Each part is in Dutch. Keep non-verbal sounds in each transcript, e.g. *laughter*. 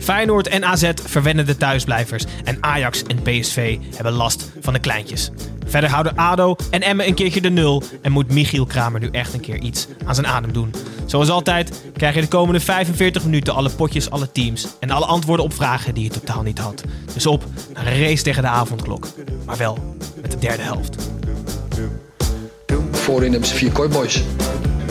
Feyenoord en AZ verwennen de thuisblijvers. En Ajax en PSV hebben last van de kleintjes. Verder houden ADO en Emmen een keertje de nul. En moet Michiel Kramer nu echt een keer iets aan zijn adem doen. Zoals altijd krijg je de komende 45 minuten alle potjes, alle teams. En alle antwoorden op vragen die je totaal niet had. Dus op een race tegen de avondklok. Maar wel met de derde helft. Voorin hebben ze vier kooiboys.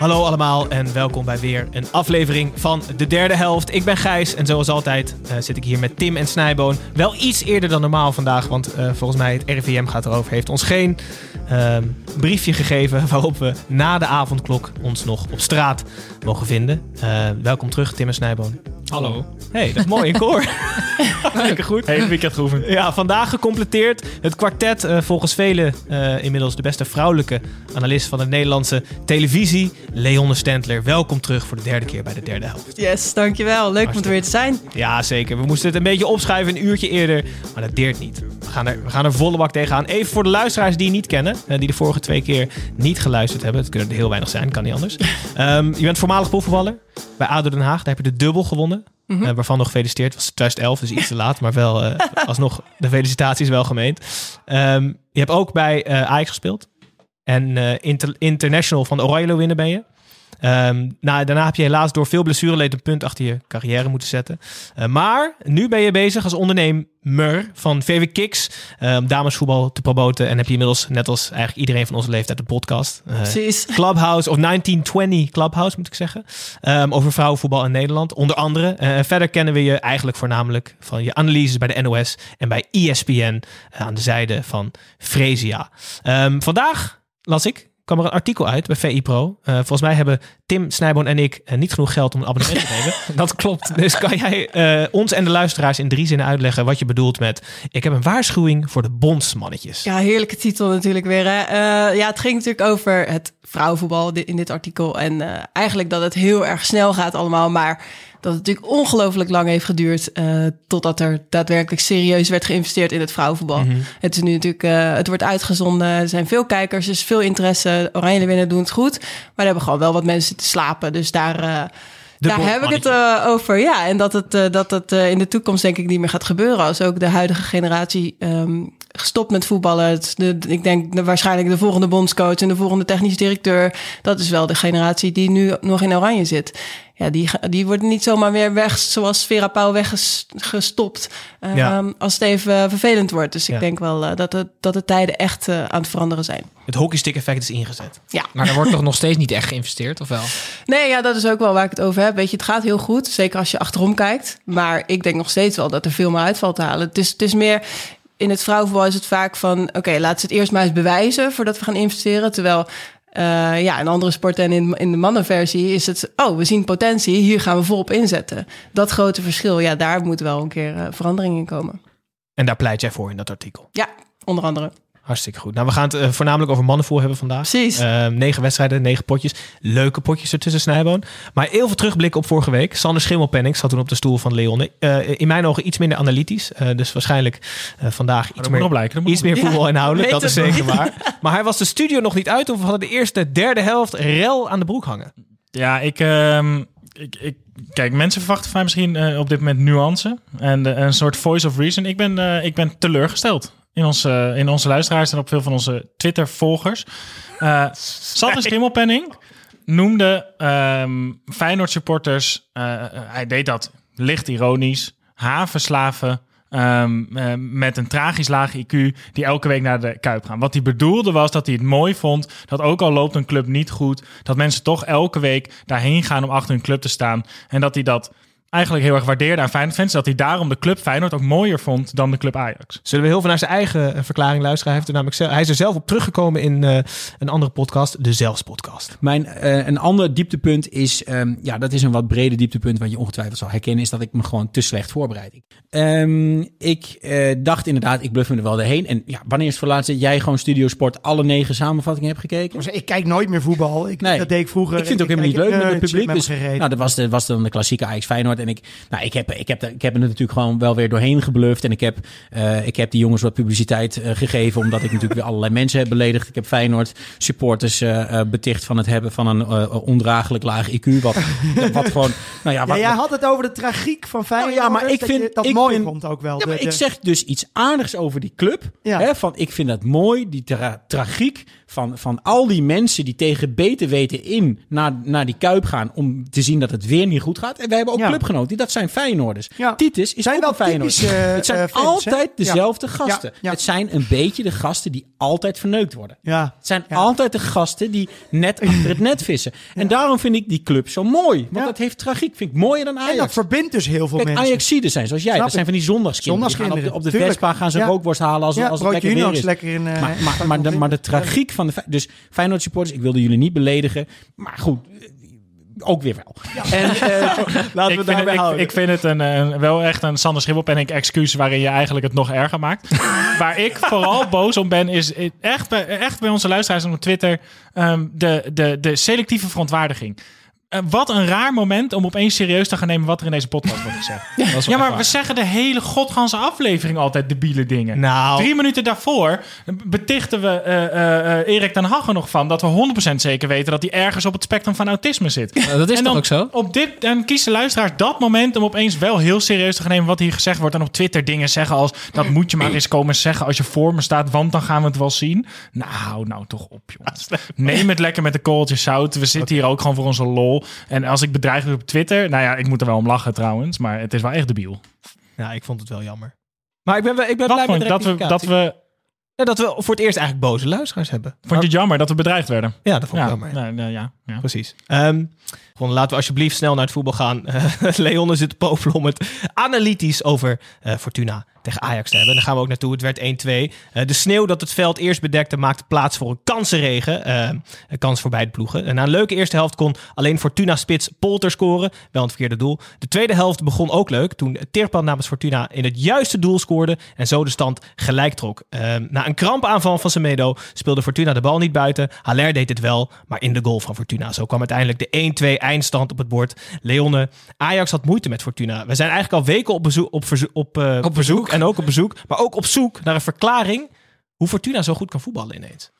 Hallo allemaal en welkom bij weer een aflevering van de derde helft. Ik ben Gijs en zoals altijd eh, zit ik hier met Tim en Snijboon. Wel iets eerder dan normaal vandaag, want eh, volgens mij het RIVM gaat erover. Heeft ons geen ehm, briefje gegeven *laughs* waarop we na de avondklok ons nog op straat mogen vinden. Eh, welkom terug Tim en Snijboon. Hallo. Hey, dat is mooi in koor. *laughs* Lekker goed. Hele weekend geoefend. Ja, vandaag gecompleteerd. Het kwartet, eh, volgens velen eh, inmiddels de beste vrouwelijke analist van de Nederlandse televisie. Leonne Stentler, welkom terug voor de derde keer bij de derde helft. Yes, dankjewel. Leuk om er weer te zijn. Ja, zeker. We moesten het een beetje opschuiven, een uurtje eerder. Maar dat deert niet. We gaan er, we gaan er volle bak tegenaan. Even voor de luisteraars die je niet kennen. Eh, die de vorige twee keer niet geluisterd hebben. Het kunnen er heel weinig zijn, kan niet anders. Ehm, je bent voormalig profvoetballer bij ADO Den Haag. Daar heb je de dubbel gewonnen. eh, waarvan nog gefeliciteerd. Het was 2011, dus iets te laat. Maar wel eh, *laughs* alsnog de felicitaties wel gemeend. Ehm, je hebt ook bij eh, Ajax gespeeld. En inter- international van de Oranje winnen ben je. Ehm, nou, daarna heb je helaas door veel blessureleed een punt achter je carrière moeten zetten. Eh, maar nu ben je bezig als ondernemer van VW Kicks. eh, om damesvoetbal te promoten. En heb je inmiddels, net als eigenlijk iedereen van onze leeftijd, een podcast. Eh, Precies. *laughs* Clubhouse of 1920 Clubhouse moet ik zeggen. Ehm, over vrouwenvoetbal in Nederland. Onder andere. Eh, verder kennen we je eigenlijk voornamelijk van je analyses bij de NOS en bij ESPN aan de zijde van Fresia. Ehm, vandaag las ik. Kwam er een artikel uit bij VI Pro. Eh, volgens mij hebben Tim, Snijboon en ik eh, niet genoeg geld om een abonnement te nemen. *laughs* Dat klopt. Dus kan jij eh, ons en de luisteraars in drie zinnen uitleggen wat je bedoelt met... Ik heb een waarschuwing voor de bondsmannetjes. Ja, heerlijke titel natuurlijk weer. Hè? Eh, ja, het ging natuurlijk over het vrouwenvoetbal in dit artikel. En eh, eigenlijk dat het heel erg snel gaat allemaal. Maar dat het natuurlijk ongelooflijk lang heeft geduurd... eh, totdat er daadwerkelijk serieus werd geïnvesteerd in het vrouwenvoetbal. Het is nu natuurlijk, eh, het wordt uitgezonden. Er zijn veel kijkers, er is veel interesse. Oranje winnen doen het goed. Maar er hebben gewoon wel wat mensen te slapen. Dus daar... eh, Daar heb ik het over. Ja, en dat het, dat het in de toekomst denk ik niet meer gaat gebeuren. Als ook de huidige generatie ehm, gestopt met voetballen. Het, de, ik denk de, waarschijnlijk de volgende bondscoach en de volgende technisch directeur. Dat is wel de generatie die nu nog in oranje zit. Ja, die, die wordt niet zomaar weer weg zoals Vera Pauw weggestopt. eh, Ja. Als het even vervelend wordt. Dus ik Ja. denk wel eh, dat, het, dat de tijden echt eh, aan het veranderen zijn. Het hockeystick effect is ingezet. Ja. Maar er wordt toch nog steeds niet echt geïnvesteerd, of wel? Nee, ja, dat is ook wel waar ik het over heb. Weet je, het gaat heel goed. Zeker als je achterom kijkt. Maar ik denk nog steeds wel dat er veel meer uitvalt te halen. Het is, het is meer... In het vrouwenvoetbal is het vaak van... Oké, laten ze het eerst maar eens bewijzen voordat we gaan investeren. Terwijl... eh, ja, in andere sporten en in, in de mannenversie is het... Oh, we zien potentie, hier gaan we volop inzetten. Dat grote verschil, ja, daar moet wel een keer eh, verandering in komen. En daar pleit jij voor in dat artikel. Ja, onder andere. Hartstikke goed. Nou, we gaan het eh, voornamelijk over mannenvoer hebben vandaag. Precies. Ehm, negen wedstrijden, negen potjes. Leuke potjes ertussen, Snijboon. Maar heel veel terugblikken op vorige week. Sander Schimmelpenning zat toen op de stoel van Leon. Eh, in mijn ogen iets minder analytisch. Eh, dus waarschijnlijk eh, vandaag iets meer, blijken, iets meer voetbal inhoudelijk. weet Dat is zeker waar. *laughs* Maar hij was de studio nog niet uit. Of we hadden de eerste, derde helft rel aan de broek hangen. Ja, ik, ehm, ik, ik... Kijk, mensen verwachten van mij misschien eh, op dit moment nuance. En een soort voice of reason. Ik ben, eh, ik ben teleurgesteld in onze, in onze luisteraars en op veel van onze Twitter-volgers. Eh Sander Schimmelpenning noemde ehm Feyenoord supporters, eh, eh, hij deed dat licht ironisch, havenslaven ehm, eh, met een tragisch laag IQ die elke week naar de Kuip gaan. Wat hij bedoelde was dat hij het mooi vond dat ook al loopt een club niet goed, dat mensen toch elke week daarheen gaan om achter hun club te staan. En dat hij dat eigenlijk heel erg waardeerde aan Feyenoord fans, dat hij daarom de club Feyenoord ook mooier vond dan de club Ajax. Zullen we heel veel naar zijn eigen eh, verklaring luisteren? Hij, heeft er namelijk zelf, hij is er zelf op teruggekomen in eh, een andere podcast, de Zelfs podcast. Mijn, eh, een ander dieptepunt is, ehm, ja, dat is een wat breder dieptepunt wat je ongetwijfeld zal herkennen, is dat ik me gewoon te slecht voorbereid. Ehm, ik eh, dacht inderdaad, ik bluff me er wel doorheen. En ja, wanneer is het voor laatst dat jij gewoon Studio Sport alle negen samenvattingen hebt gekeken? Ik kijk nooit meer voetbal. Ik, Nee. Dat deed ik vroeger. Ik vind het ook helemaal niet leuk met het publiek. Dus, Dus, nou, dat was, de, was dan de klassieke Ajax Feyenoord. En ik, nou, ik, heb, ik, heb, ik heb er natuurlijk gewoon wel weer doorheen gebluft. En ik heb, eh, ik heb die jongens wat publiciteit eh, gegeven. Omdat ik natuurlijk weer allerlei mensen heb beledigd. Ik heb Feyenoord supporters eh, beticht van het hebben van een ondraaglijk laag IQ. Wat, *laughs* wat gewoon, nou ja, ja, wat, jij had het over de tragiek van Feyenoord. Oh ja, maar ik vind- dat ik mooi vind- vond ook wel. Ja, De- ik zeg dus iets aardigs over die club. Ja. Hè, van, ik vind dat mooi, die tra- tragiek van, van al die mensen die tegen beter weten in naar, naar die Kuip gaan om te zien dat het weer niet goed gaat. En wij hebben ook Ja. clubgenoten, die, dat zijn Feyenoorders. Ja. Titus is Zijn ook Feyenoord. eh, het zijn eh, fans, hè? altijd dezelfde Ja. gasten. Het zijn een beetje de gasten die altijd verneukt worden. ja. Het zijn altijd de gasten die net *laughs* achter het net vissen. En daarom vind ik die club zo mooi. Want dat heeft tragiek. Vind ik mooier dan En dat Ajax. verbindt dus heel veel Kijk, mensen. Ajaxiden zijn zoals jij. Snap dat zijn van die zondagskinderen. Op de, op de. Vespa gaan ze rookworst halen als, als het lekker weer is. lekker in... eh, Maar, maar, maar, de, maar de tragiek van de... Fe- Dus Feyenoord supporters, ik wilde jullie niet beledigen. Maar goed, eh, ook weer wel. En, eh, *laughs* Laten ik, we vind daarbij het, ik, houden. ik vind het een, een- wel echt een Sander Schimmelpenninck excuus waarin je eigenlijk het nog erger maakt. *laughs* Waar ik vooral boos om ben, is echt bij, echt bij onze luisteraars op Twitter ehm, de, de, de selectieve verontwaardiging. Eh, wat een raar moment om opeens serieus te gaan nemen wat er in deze podcast wordt gezegd. *laughs* Ja, maar we zeggen de hele godganse aflevering altijd debiele dingen. Nou. Drie minuten daarvoor betichten we eh, eh, Erik ten Haggen nog van dat we 100% zeker weten dat hij ergens op het spectrum van autisme zit. dat is En toch dan ook zo? Op dit, en kiest de luisteraar dat moment om opeens wel heel serieus te gaan nemen wat hier gezegd wordt. En op Twitter dingen zeggen als, dat moet je maar eens komen zeggen als je voor me staat, want dan gaan we het wel zien. Nou, hou nou toch op, jongens. Neem het lekker met een korreltje zout. We zitten hier ook gewoon voor onze lol. En als ik bedreigd word op Twitter, nou ja, ik moet er wel om lachen trouwens, maar het is wel echt debiel. Ja, ik vond het wel jammer. Maar ik ben, ik ben blij met de? Dat we, dat we, Ja, dat we voor het eerst eigenlijk boze luisteraars hebben. vond je het jammer dat we bedreigd werden? Ja, dat vond ik Ja, jammer. ja. nee, nee, ja, ja. Precies. Ehm, gewoon, laten we alsjeblieft snel naar het voetbal gaan. Eh, *laughs* Leon zit te popelen om het analytisch over eh, Fortuna tegen Ajax te hebben. En daar gaan we ook naartoe. Het werd 1-2. Eh, de sneeuw dat het veld eerst bedekte maakte plaats voor een kansenregen. Eh, een kans voor beide ploegen. En na een leuke eerste helft kon alleen Fortuna-spits Polter scoren. Wel een verkeerde doel. De tweede helft begon ook leuk. Toen Tirpan namens Fortuna in het juiste doel scoorde. En zo de stand gelijk trok. Eh, na een krampaanval van Semedo speelde Fortuna de bal niet buiten. Haller deed het wel, maar in de goal van Fortuna. Zo kwam uiteindelijk de 1-2 eindstand op het bord. Leone, Ajax had moeite met Fortuna. We zijn eigenlijk al weken op, bezoek, op, eh, Op verzoek en ook op bezoek. Maar ook op zoek naar een verklaring hoe Fortuna zo goed kan voetballen ineens.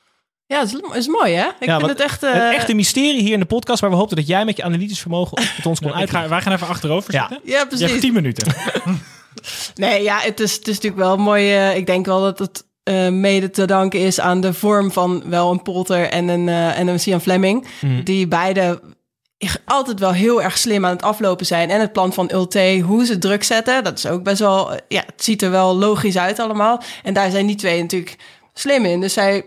Ja, dat is, is mooi hè? Ik Ja, vind het echt... eh, een echte mysterie hier in de podcast, waar we hoopten dat jij met je analytisch vermogen met ons kon Ik ga, uitleggen. wij gaan even achterover Ja. zitten. Ja, Je precies. hebt 10 minuten. *laughs* Nee, ja, het is, het is natuurlijk wel mooi. eh, ik denk wel dat het eh, mede te danken is aan de vorm van wel een Polter en een, eh en een Sian Fleming. Mhm. Die beide altijd wel heel erg slim aan het aflopen zijn. En het plan van Ulte, hoe ze druk zetten, dat is ook best wel... eh, Ja, het ziet er wel logisch uit allemaal. En daar zijn die twee natuurlijk slim in. Dus zij...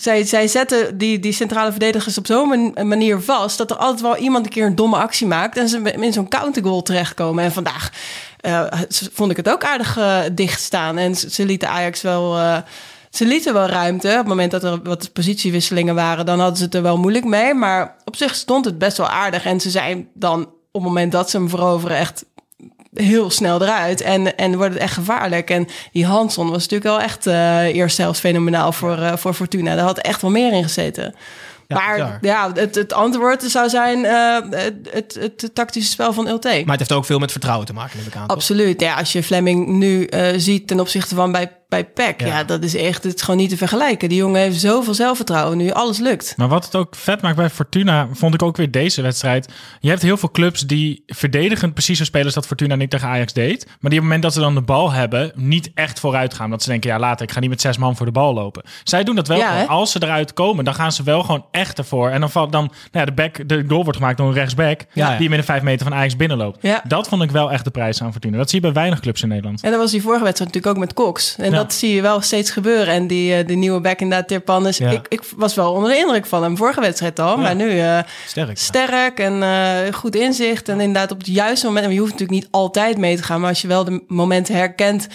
Zij, zij zetten die, die centrale verdedigers op zo'n man- manier vast... dat er altijd wel iemand een keer een domme actie maakt... en ze in zo'n countergoal terechtkomen. En vandaag eh, vond ik het ook aardig eh, dicht staan. En ze, ze lieten Ajax wel... ze lieten wel ruimte. Op het moment dat er wat positiewisselingen waren... dan hadden ze het er wel moeilijk mee. Maar op zich stond het best wel aardig. En ze zijn dan op het moment dat ze hem veroveren... echt heel snel eruit. En, en wordt het echt gevaarlijk. En die Hanson was natuurlijk wel echt eh eerst zelfs fenomenaal voor, eh, voor Fortuna. Daar had echt wel meer in gezeten. Ja, maar bizar. ja, het, het antwoord zou zijn eh, het, het, het tactische spel van Ulte. Maar het heeft ook veel met vertrouwen te maken, neem ik aan. toch? Absoluut. Ja, als je Fleming nu ziet ten opzichte van bij, bij PEC. Ja. Ja. dat is echt, het is gewoon niet te vergelijken. Die jongen heeft zoveel zelfvertrouwen nu, alles lukt. Maar wat het ook vet maakt bij Fortuna, vond ik ook weer deze wedstrijd. Je hebt heel veel clubs die verdedigend precies zo spelen als dat Fortuna niet tegen Ajax deed. Maar die op het moment dat ze dan de bal hebben, niet echt vooruit gaan. Dat ze denken, ja later, ik ga niet met zes man voor de bal lopen. Zij doen dat wel Ja? Als ze eruit komen, dan gaan ze wel gewoon echt ervoor. En dan valt dan, nou ja, de, back, de goal wordt gemaakt door een rechtsback, Ja, die binnen vijf meter van Ajax binnenloopt. Ja. Dat vond ik wel echt de prijs aan Fortuna. Dat zie je bij weinig clubs in Nederland. En dat was die vorige wedstrijd natuurlijk ook met Cox. En. Dat zie je wel steeds gebeuren. En die, eh, die nieuwe back inderdaad, Tirpanis. Ja. Ik, ik was wel onder de indruk van hem vorige wedstrijd al. Maar nu eh, Sterk. sterk en eh, goed inzicht. En inderdaad op het juiste moment. En je hoeft natuurlijk niet altijd mee te gaan. Maar als je wel de momenten herkent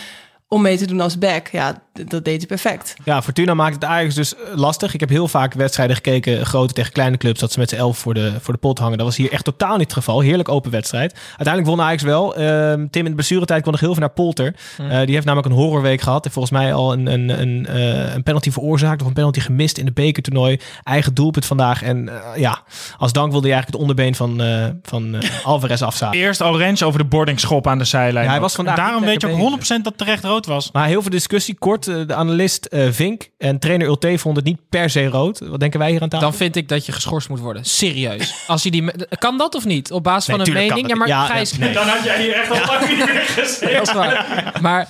om mee te doen als back. Ja, dat deed hij perfect. Ja, Fortuna maakt het Ajax dus eh, lastig. Ik heb heel vaak wedstrijden gekeken, grote tegen kleine clubs, dat ze met z'n elf voor de, voor de pot hangen. Dat was hier echt totaal niet het geval. Heerlijk open wedstrijd. Uiteindelijk won Ajax wel. Ehm, Tim, in de blessuretijd kon nog heel veel naar Polter. Eh, die heeft namelijk een horrorweek gehad. En volgens mij al een, een, een, eh, een penalty veroorzaakt of een penalty gemist in de bekertoernooi. Eigen doelpunt vandaag. En ja, als dank wilde hij eigenlijk het onderbeen van, eh, van eh, *laughs* Alvarez afzagen. Eerst Orange over de boarding schop aan de zijlijn. Ja, hij was vandaag daarom weet je ook 100% dat terecht rood was. Maar heel veel discussie. Kort, de analist eh, Vink en trainer Ulte vonden het niet per se rood. Wat denken wij hier aan tafel? Dan vind ik dat je geschorst moet worden. Serieus. Als hij die me- kan dat of niet? Op basis Nee, van een mening? Ja, maar Ja, Gijs, nee. Dan had jij hier echt al lang niet meer gezien. *laughs* dat is waar. Maar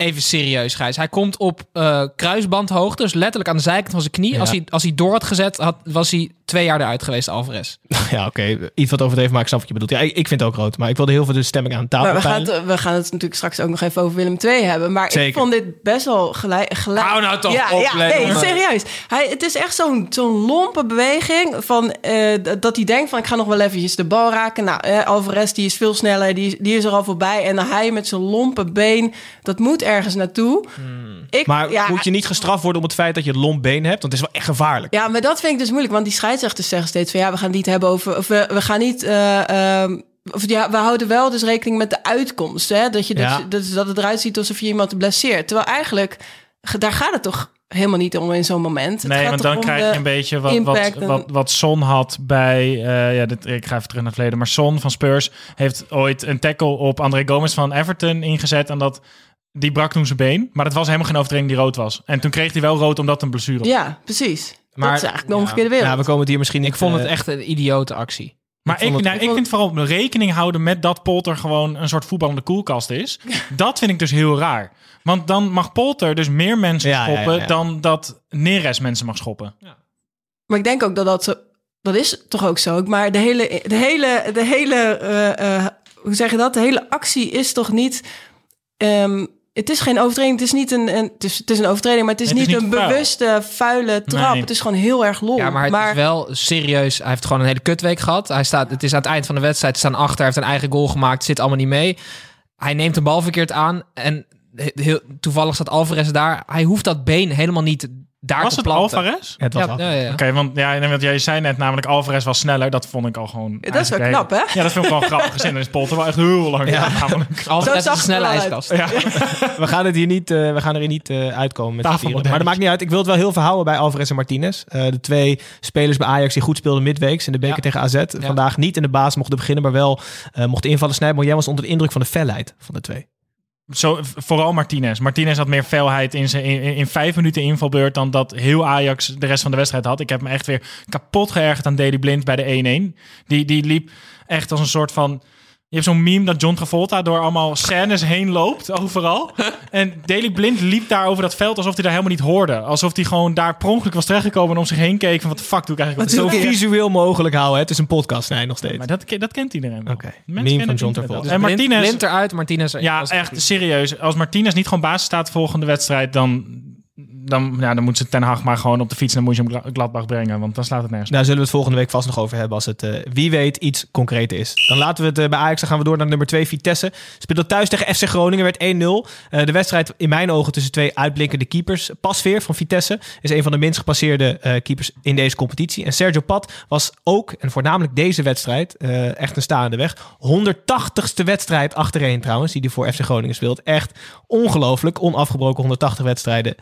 even serieus, Gijs. Hij komt op eh, kruisbandhoogte, dus letterlijk aan de zijkant van zijn knie. Ja. Als, hij, als hij door had gezet, had, was hij twee jaar eruit geweest, Alvarez. *laughs* Ja, oké. Iets wat overdreven, maar ik snap wat je bedoelt. Ja, ik, ik vind het ook rood. Maar ik wilde heel veel de stemming aan tafel Maar we gaan, het, we gaan het natuurlijk straks ook nog even over Willem II hebben. Maar Zeker. ik vond dit best wel gelijk. gelijk. Hou nou toch ja, op, ja, nee, serieus. Hij, het is echt zo'n zo'n lompe beweging. Van, eh, dat hij denkt van ik ga nog wel eventjes de bal raken. Nou, eh, Alvarez die is veel sneller. Die, die is er al voorbij. En hij met zijn lompe been. Dat moet ergens naartoe. Ik, Hmm. Maar ja, moet je niet gestraft worden om het feit dat je het lomp been hebt? Want het is wel echt gevaarlijk. Ja, maar dat vind ik dus moeilijk. Want die scheidsrechters zeggen steeds van ja, we gaan het niet hebben over. Of we, we gaan niet. eh, ehm, of ja, we houden wel dus rekening met de uitkomst. Hè? Dat, je dus, Ja. dat, dat het eruit ziet alsof je iemand blesseert. Terwijl eigenlijk, ge- daar gaat het toch helemaal niet om in zo'n moment. Nee, want dan krijg je een beetje wat, wat, wat, wat Son had bij... eh, ja, dit, ik ga even terug naar het verleden. Maar Son van Spurs heeft ooit een tackle op André Gomez van Everton ingezet. En dat, die brak toen zijn been. Maar dat was helemaal geen overtreding die rood was. En toen kreeg hij wel rood omdat het een blessure was. Ja, precies. Maar- dat is eigenlijk de omgekeerde wereld. Ja, we komen het hier misschien Ik vond het eh, echt een idiote actie. Maar Ik ik, het- nou, ik vind vooral rekening houden met dat Polter gewoon een soort voetballende koelkast is. Dat vind ik dus heel raar. Want dan mag Polter dus meer mensen Ja, ja, ja, schoppen ja. dan dat Neres mensen mag schoppen. Maar ik denk ook dat dat zo. Dat is toch ook zo. Maar de hele, de hele, de hele, eh, eh, hoe zeg je dat? De hele actie is toch niet. ehm, het is geen overtreding. Het is niet een. een het, is, het is een overtreding, maar het is, Het is niet, niet een vuil. bewuste vuile trap. Nee. Het is gewoon heel erg lol. Ja, maar het is wel serieus. Hij heeft gewoon een hele kutweek gehad. Hij staat, het is aan het eind van de wedstrijd. Ze staan achter. Hij heeft een eigen goal gemaakt. Zit allemaal niet mee. Hij neemt de bal verkeerd aan. En he- heel, toevallig staat Alvarez daar. Hij hoeft dat been helemaal niet daar Was het planten. Alvarez? Het was Ja, ja, ja. Oké, want, ja, want jij zei net namelijk Alvarez was sneller. Dat vond ik al gewoon... dat is wel knap, hè? Ja, dat vind ik wel grappig. Gezien is Polter wel echt heel lang. Ja. *laughs* Alvarez is een snelle ijskast. Ja. We gaan, het hier niet, eh, we gaan er hier niet eh, uitkomen met vieren. Maar dat maakt niet uit. Ik wil het wel heel veel houden bij Alvarez en Martinez. Eh, de twee spelers bij Ajax die goed speelden midweeks in de beker Ja. tegen AZ. Vandaag niet in de baas mochten beginnen, maar wel eh mochten invallen. Snijboom, jij was onder de indruk van de felheid van de twee. Zo, vooral Martinez. Martinez had meer felheid in, zijn, in, vijf minuten invalbeurt dan dat heel Ajax de rest van de wedstrijd had. Ik heb me echt weer kapot geërgerd aan Daley Blind bij de 1-1. Die, die liep echt als een soort van... Je hebt zo'n meme dat John Travolta door allemaal scènes heen loopt, overal. *laughs* en Daley Blind liep daar over dat veld alsof hij daar helemaal niet hoorde. Alsof hij gewoon daar per ongeluk was terechtgekomen en om zich heen keek van wat de fuck doe ik eigenlijk? Zo op dit- visueel mogelijk houden. hè. Het is een podcast, nee, nog steeds. Maar dat, dat kent iedereen wel. Oké. Mensen Meme kennen van het John Travolta. wel. En Martinez... Blind eruit, Martinez Ja, echt serieus. Als Martinez niet gewoon basis staat volgende wedstrijd, dan, dan, ja, dan moet ze Ten Hag maar gewoon op de fiets naar Moesje Gladbach brengen. Want dan slaat het nergens. Daar zullen we het volgende week vast nog over hebben als het eh, wie weet iets concreter is. Dan laten we het eh, bij Ajax. Dan gaan we door naar nummer 2 Vitesse. Speelde thuis tegen FC Groningen, werd 1-0. Eh, de wedstrijd in mijn ogen tussen twee uitblinkende keepers. Pasveer van Vitesse is een van de minst gepasseerde keepers in deze competitie. En Sergio Pat was ook, en voornamelijk deze wedstrijd, echt een staande weg. 180ste wedstrijd achtereen trouwens, die hij voor FC Groningen speelt. Echt ongelooflijk. Onafgebroken 180 wedstrijden.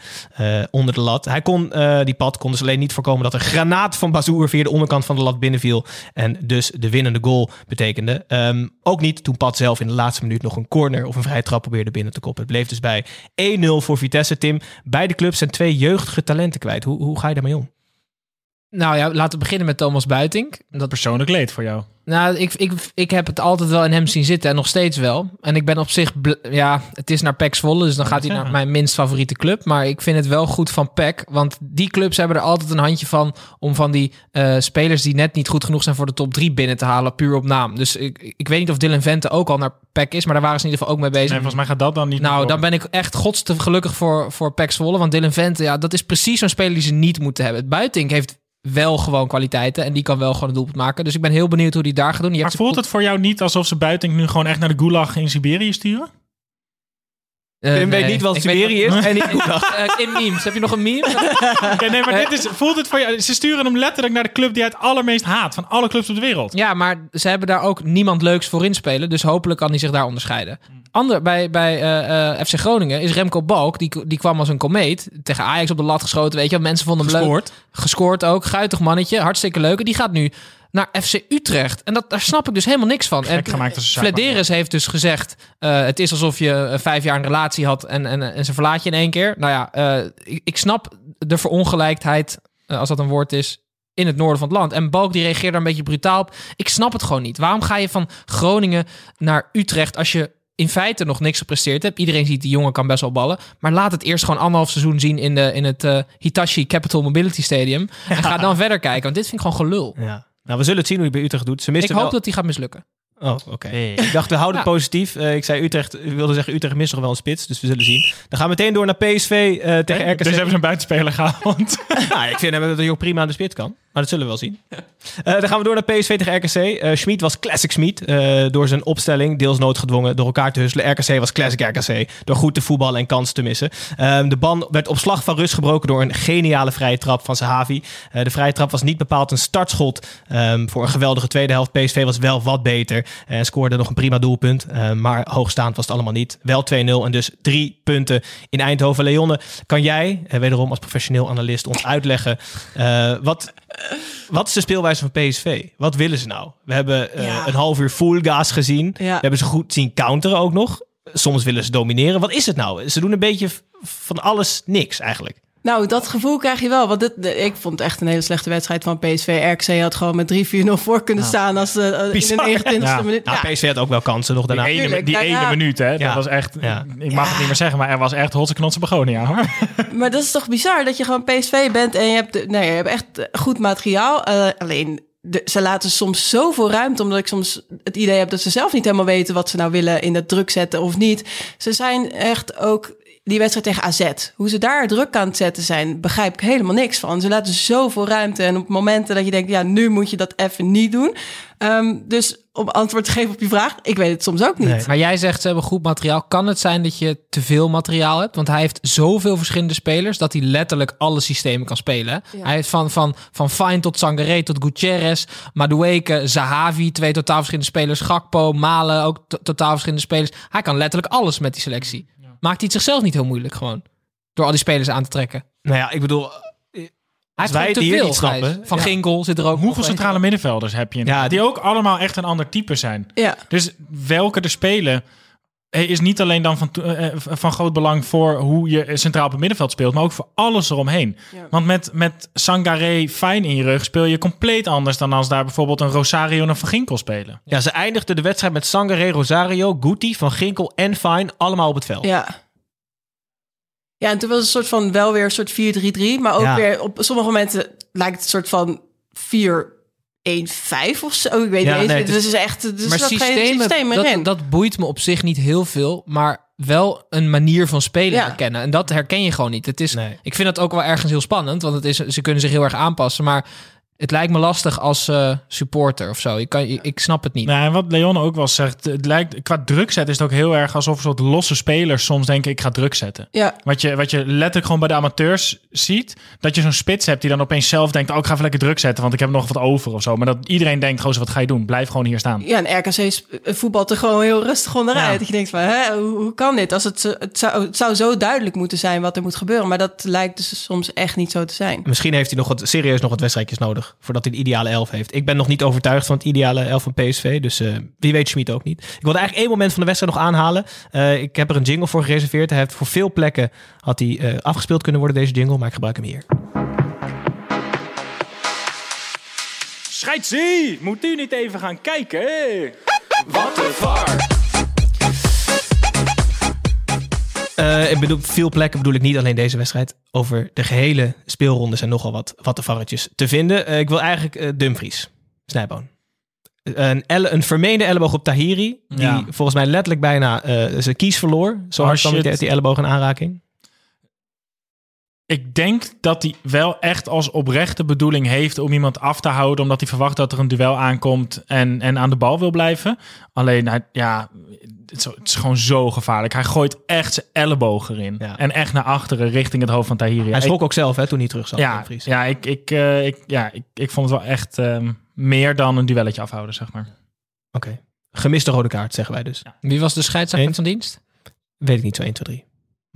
Eh, onder de lat. Hij kon, eh, die pad kon dus alleen niet voorkomen dat een granaat van Bazoer via de onderkant van de lat binnenviel. En dus de winnende goal betekende. Ehm, ook niet toen Pat zelf in de laatste minuut nog een corner of een vrije trap probeerde binnen te koppen. Het bleef dus bij 1-0 voor Vitesse, Tim. Beide clubs zijn twee jeugdige talenten kwijt. Hoe, hoe ga je daarmee om? Nou ja, laten we beginnen met Thomas Buitink. Dat Persoonlijk leed voor jou. Nou, ik, ik, ik heb het altijd wel in hem zien zitten en nog steeds wel. En ik ben op zich, ja, het is naar PEC Zwolle, dus dan gaat hij naar mijn minst favoriete club. Maar ik vind het wel goed van PEC, want die clubs hebben er altijd een handje van om van die eh, spelers die net niet goed genoeg zijn voor de top 3 binnen te halen, puur op naam. Dus ik, ik weet niet of Dylan Vente ook al naar PEC is, maar daar waren ze in ieder geval ook mee bezig. En volgens mij gaat dat dan niet Nou, dan ben ik echt gods te gelukkig voor, voor PEC Zwolle. Want Dylan Vente, ja, dat is precies zo'n speler die ze niet moeten hebben. Het Buitink heeft wel gewoon kwaliteiten en die kan wel gewoon een doelpunt maken. Dus ik ben heel benieuwd hoe die daar gaat doen. Die Maar voelt het voor jou niet alsof ze buiten nu gewoon echt naar de gulag in Siberië sturen? Eh, Tim weet niet wat Ik weet Siberië is en niet *laughs* Gulag. Eh, in memes. Heb je nog een meme? *laughs* Nee, maar dit is, voelt het voor jou... Ze sturen hem letterlijk naar de club die hij het allermeest haat. Van alle clubs op de wereld. Ja, maar ze hebben daar ook niemand leuks voor inspelen. Dus hopelijk kan hij zich daar onderscheiden. Ander, bij bij eh, eh, FC Groningen is Remco Balk. Die, die kwam als een komeet. Tegen Ajax op de lat geschoten. Weet je, mensen vonden hem leuk. Gescoord. Ook. Guitig mannetje. Hartstikke leuk. En die gaat nu naar FC Utrecht. En dat, daar snap ik dus helemaal niks van. Gek En. Flederis heeft dus gezegd... eh, het is alsof je vijf jaar een relatie had en, en, en ze verlaat je in één keer. Nou ja, ik, ik snap de verongelijkheid, als dat een woord is, in het noorden van het land. En Balk die reageert daar een beetje brutaal op. Ik snap het gewoon niet. Waarom ga je van Groningen naar Utrecht als je in feite nog niks gepresteerd hebt? Iedereen ziet die jongen kan best wel ballen. Maar laat het eerst gewoon anderhalf seizoen zien in, de, in het eh, Hitachi Capital Mobility Stadium. En ga dan verder kijken, want dit vind ik gewoon gelul. Ja. Nou, we zullen het zien hoe hij bij Utrecht doet. Ze Ik misten hoop wel... dat die gaat mislukken. Oh, oké. Ik dacht, we houden het Ja. positief. Eh, ik zei Utrecht, ik wilde zeggen Utrecht mist nog wel een spits, dus we zullen zien. Dan gaan we meteen door naar PSV eh, tegen RKC. Dus hebben ze een buitenspeler gehaald. *laughs* nou, ik vind dat hij ook prima aan de spits kan. Maar dat zullen we wel zien. Eh, dan gaan we door naar PSV tegen RKC. Eh Schmid was classic Schmid. eh, door zijn opstelling, deels noodgedwongen, door elkaar te husselen. RKC was classic RKC. Door goed te voetballen en kansen te missen. Ehm, de ban werd op slag van rust gebroken door een geniale vrije trap van Sahavi. De vrije trap was niet bepaald een startschot ehm, voor een geweldige tweede helft. PSV was wel wat beter en scoorde nog een prima doelpunt. Eh, maar hoogstaand was het allemaal niet. Wel 2-0 en dus drie punten in Eindhoven. Leonne, kan jij, wederom als professioneel analist, ons uitleggen wat, *laughs* wat is de speelwijze van PSV? Wat willen ze nou? We hebben eh, Ja. een half uur full gas gezien. Ja. We hebben ze goed zien counteren ook nog. Soms willen ze domineren. Wat is het nou? Ze doen een beetje van alles niks eigenlijk. Nou, dat gevoel krijg je wel. Want dit, de- ik vond het echt een hele slechte wedstrijd van PSV. RKC had gewoon met 3-4-0 voor kunnen staan als uh, in de Bizar, hè? 29e Ja. minuut. Nou, Ja. PSV had ook wel kansen nog daarna. Die ene, die ja, ene ja. minuut, hè. Dat Ja. was echt... Ja. Ik mag het niet meer zeggen, maar er was echt hotse knotse begonia, hoor. *laughs* Maar dat is toch bizar dat je gewoon PSV bent en je hebt, de- nee, je hebt echt eh, goed materiaal. Eh, alleen de, ze laten soms zoveel ruimte, omdat ik soms het idee heb dat ze zelf niet helemaal weten wat ze nou willen in het druk zetten of niet. Ze zijn echt ook die wedstrijd tegen AZ. Hoe ze daar druk aan het zetten zijn, begrijp ik helemaal niks van. Ze laten zoveel ruimte en op momenten dat je denkt, ja, nu moet je dat even niet doen. Ehm, dus om antwoord te geven op je vraag, ik weet het soms ook niet. Nee. Maar jij zegt ze hebben goed materiaal. Kan het zijn dat je te veel materiaal hebt? Want hij heeft zoveel verschillende spelers dat hij letterlijk alle systemen kan spelen. Ja. Hij heeft van, van, van Fine tot Sangaré tot Gutierrez, Madueke, Zahavi, twee totaal verschillende spelers. Gakpo, Malen, ook to- totaal verschillende spelers. Hij kan letterlijk alles met die selectie. Maakt hij het zichzelf niet heel moeilijk gewoon? Door al die spelers aan te trekken. Nou ja, ik bedoel... Hij Als heeft wij het te hier veel, niet snappen... Van ja. Ginkel zit er ook nog Hoeveel centrale middenvelders heb je? Ja, die ook allemaal echt een ander type zijn. Ja. Dus welke er spelen eh, is niet alleen dan van, eh, eh, van groot belang voor hoe je centraal op het middenveld speelt, maar ook voor alles eromheen. Ja. Want met, met Sangaré fijn in je rug speel je compleet anders dan als daar bijvoorbeeld een Rosario en een Van Ginkel spelen. Ja, ze eindigden de wedstrijd met Sangaré, Rosario, Guti, Van Ginkel en Fine allemaal op het veld. Ja. Ja, en toen was het een soort van wel weer een soort 4-3-3. Maar ook Ja. weer op sommige momenten lijkt het een soort van 4-1-5 of zo. Ik weet Ja, niet eens. nee, dus het is echt er maar geen systemen, systeem erin. dat, dat boeit me op zich niet heel veel, maar wel een manier van spelen Ja. herkennen. En dat herken je gewoon niet. Het is, Nee. Ik vind dat ook wel ergens heel spannend, want het is, ze kunnen zich heel erg aanpassen. Maar het lijkt me lastig als eh, supporter of zo. Ik, kan, ik, ik snap het niet. Nou, en wat Leon ook wel zegt, het lijkt, qua druk zetten is het ook heel erg alsof een soort losse spelers soms denken ik ga druk zetten. Ja. Wat je, wat je letterlijk gewoon bij de amateurs ziet, dat je zo'n spits hebt die dan opeens zelf denkt, oh ik ga even lekker druk zetten, want ik heb nog wat over of zo. Maar dat iedereen denkt, gozer, wat ga je doen? Blijf gewoon hier staan. Ja, en RKC voetbalt er gewoon heel rustig onderuit. Ja. Dat je denkt van, hè, hoe, hoe kan dit? Als het, het, zou, het zou zo duidelijk moeten zijn wat er moet gebeuren. Maar dat lijkt dus soms echt niet zo te zijn. Misschien heeft hij nog wat, serieus nog wat wedstrijdjes nodig voordat hij de ideale elf heeft. Ik ben nog niet overtuigd van het ideale elf van PSV, dus eh, wie weet Schmid ook niet. Ik wilde eigenlijk één moment van de wedstrijd nog aanhalen. Eh, ik heb er een jingle voor gereserveerd. Hij heeft voor veel plekken had hij eh, afgespeeld kunnen worden deze jingle, maar ik gebruik hem hier. Scheidsie, moet u niet even gaan kijken? Wat een var. Eh, ik bedoel, veel plekken bedoel ik niet alleen deze wedstrijd. Over de gehele speelronde zijn nogal wat, wat de varretjes te vinden. Eh, ik wil eigenlijk eh, Dumfries, Snijboon. Een, elle, een vermeende elleboog op Tahiri. Die Ja. volgens mij letterlijk bijna zijn kies verloor. Zo Oh, hard kwam die, die elleboog in aanraking. Ik denk dat hij wel echt als oprechte bedoeling heeft om iemand af te houden, omdat hij verwacht dat er een duel aankomt en, en aan de bal wil blijven. Alleen, hij, ja, het is, het is gewoon zo gevaarlijk. Hij gooit echt zijn elleboog erin. Ja. En echt naar achteren, richting het hoofd van Tahiri. Hij schrok ook zelf hè, toen hij terug zat. ja, ja, ik, ik, eh, ik, ja ik, ik vond het wel echt ehm, meer dan een duelletje afhouden, zeg maar. Oké. Gemiste rode kaart, zeggen wij dus. Wie was de scheidsrechter van dienst? Weet ik niet zo 1, 2, 3.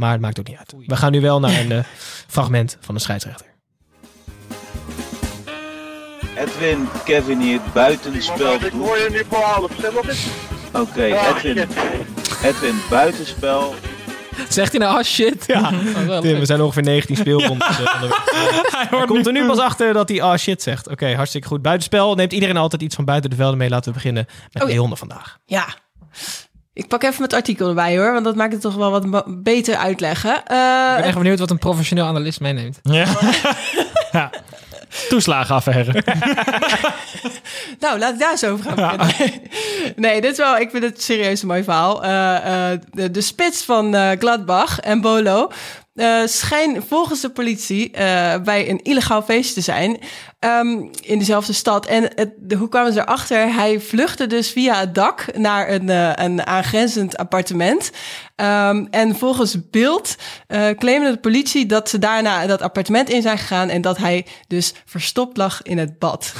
Maar het maakt ook niet uit. We gaan nu wel naar een eh, *laughs* fragment van de scheidsrechter. Edwin, Kevin hier, buitenspel. Ik hoor je nu voor Oké, Edwin. Edwin, buitenspel. Zegt hij nou, ah shit? Ja, Oh, wel Tim, we zijn ongeveer 19 speelrondes eh, onderweg. *laughs* Hij komt er nu pas achter dat hij ah shit zegt. Oké, hartstikke goed. Buitenspel neemt iedereen altijd iets van buiten de velden mee. Laten we beginnen met Oh, ja. Leonne vandaag. Ja. Ik pak even het artikel erbij hoor, want dat maakt het toch wel wat beter uitleggen. Ik ben Eh echt benieuwd wat een professioneel analist meeneemt. Ja. *laughs* ja. Toeslagenaffaire. *laughs* Nou, laat ik daar eens over gaan. *laughs* Nee, dit is wel, ik vind het serieus een mooi verhaal. Eh, eh, de, de spits van eh, Gladbach en Bolo eh schijnen volgens de politie eh, bij een illegaal feest te zijn ehm, in dezelfde stad. En het, hoe kwamen ze erachter? Hij vluchtte dus via het dak naar een, eh, een aangrenzend appartement. Ehm, en volgens beeld claimde de politie dat ze daarna dat appartement in zijn gegaan en dat hij dus verstopt lag in het bad.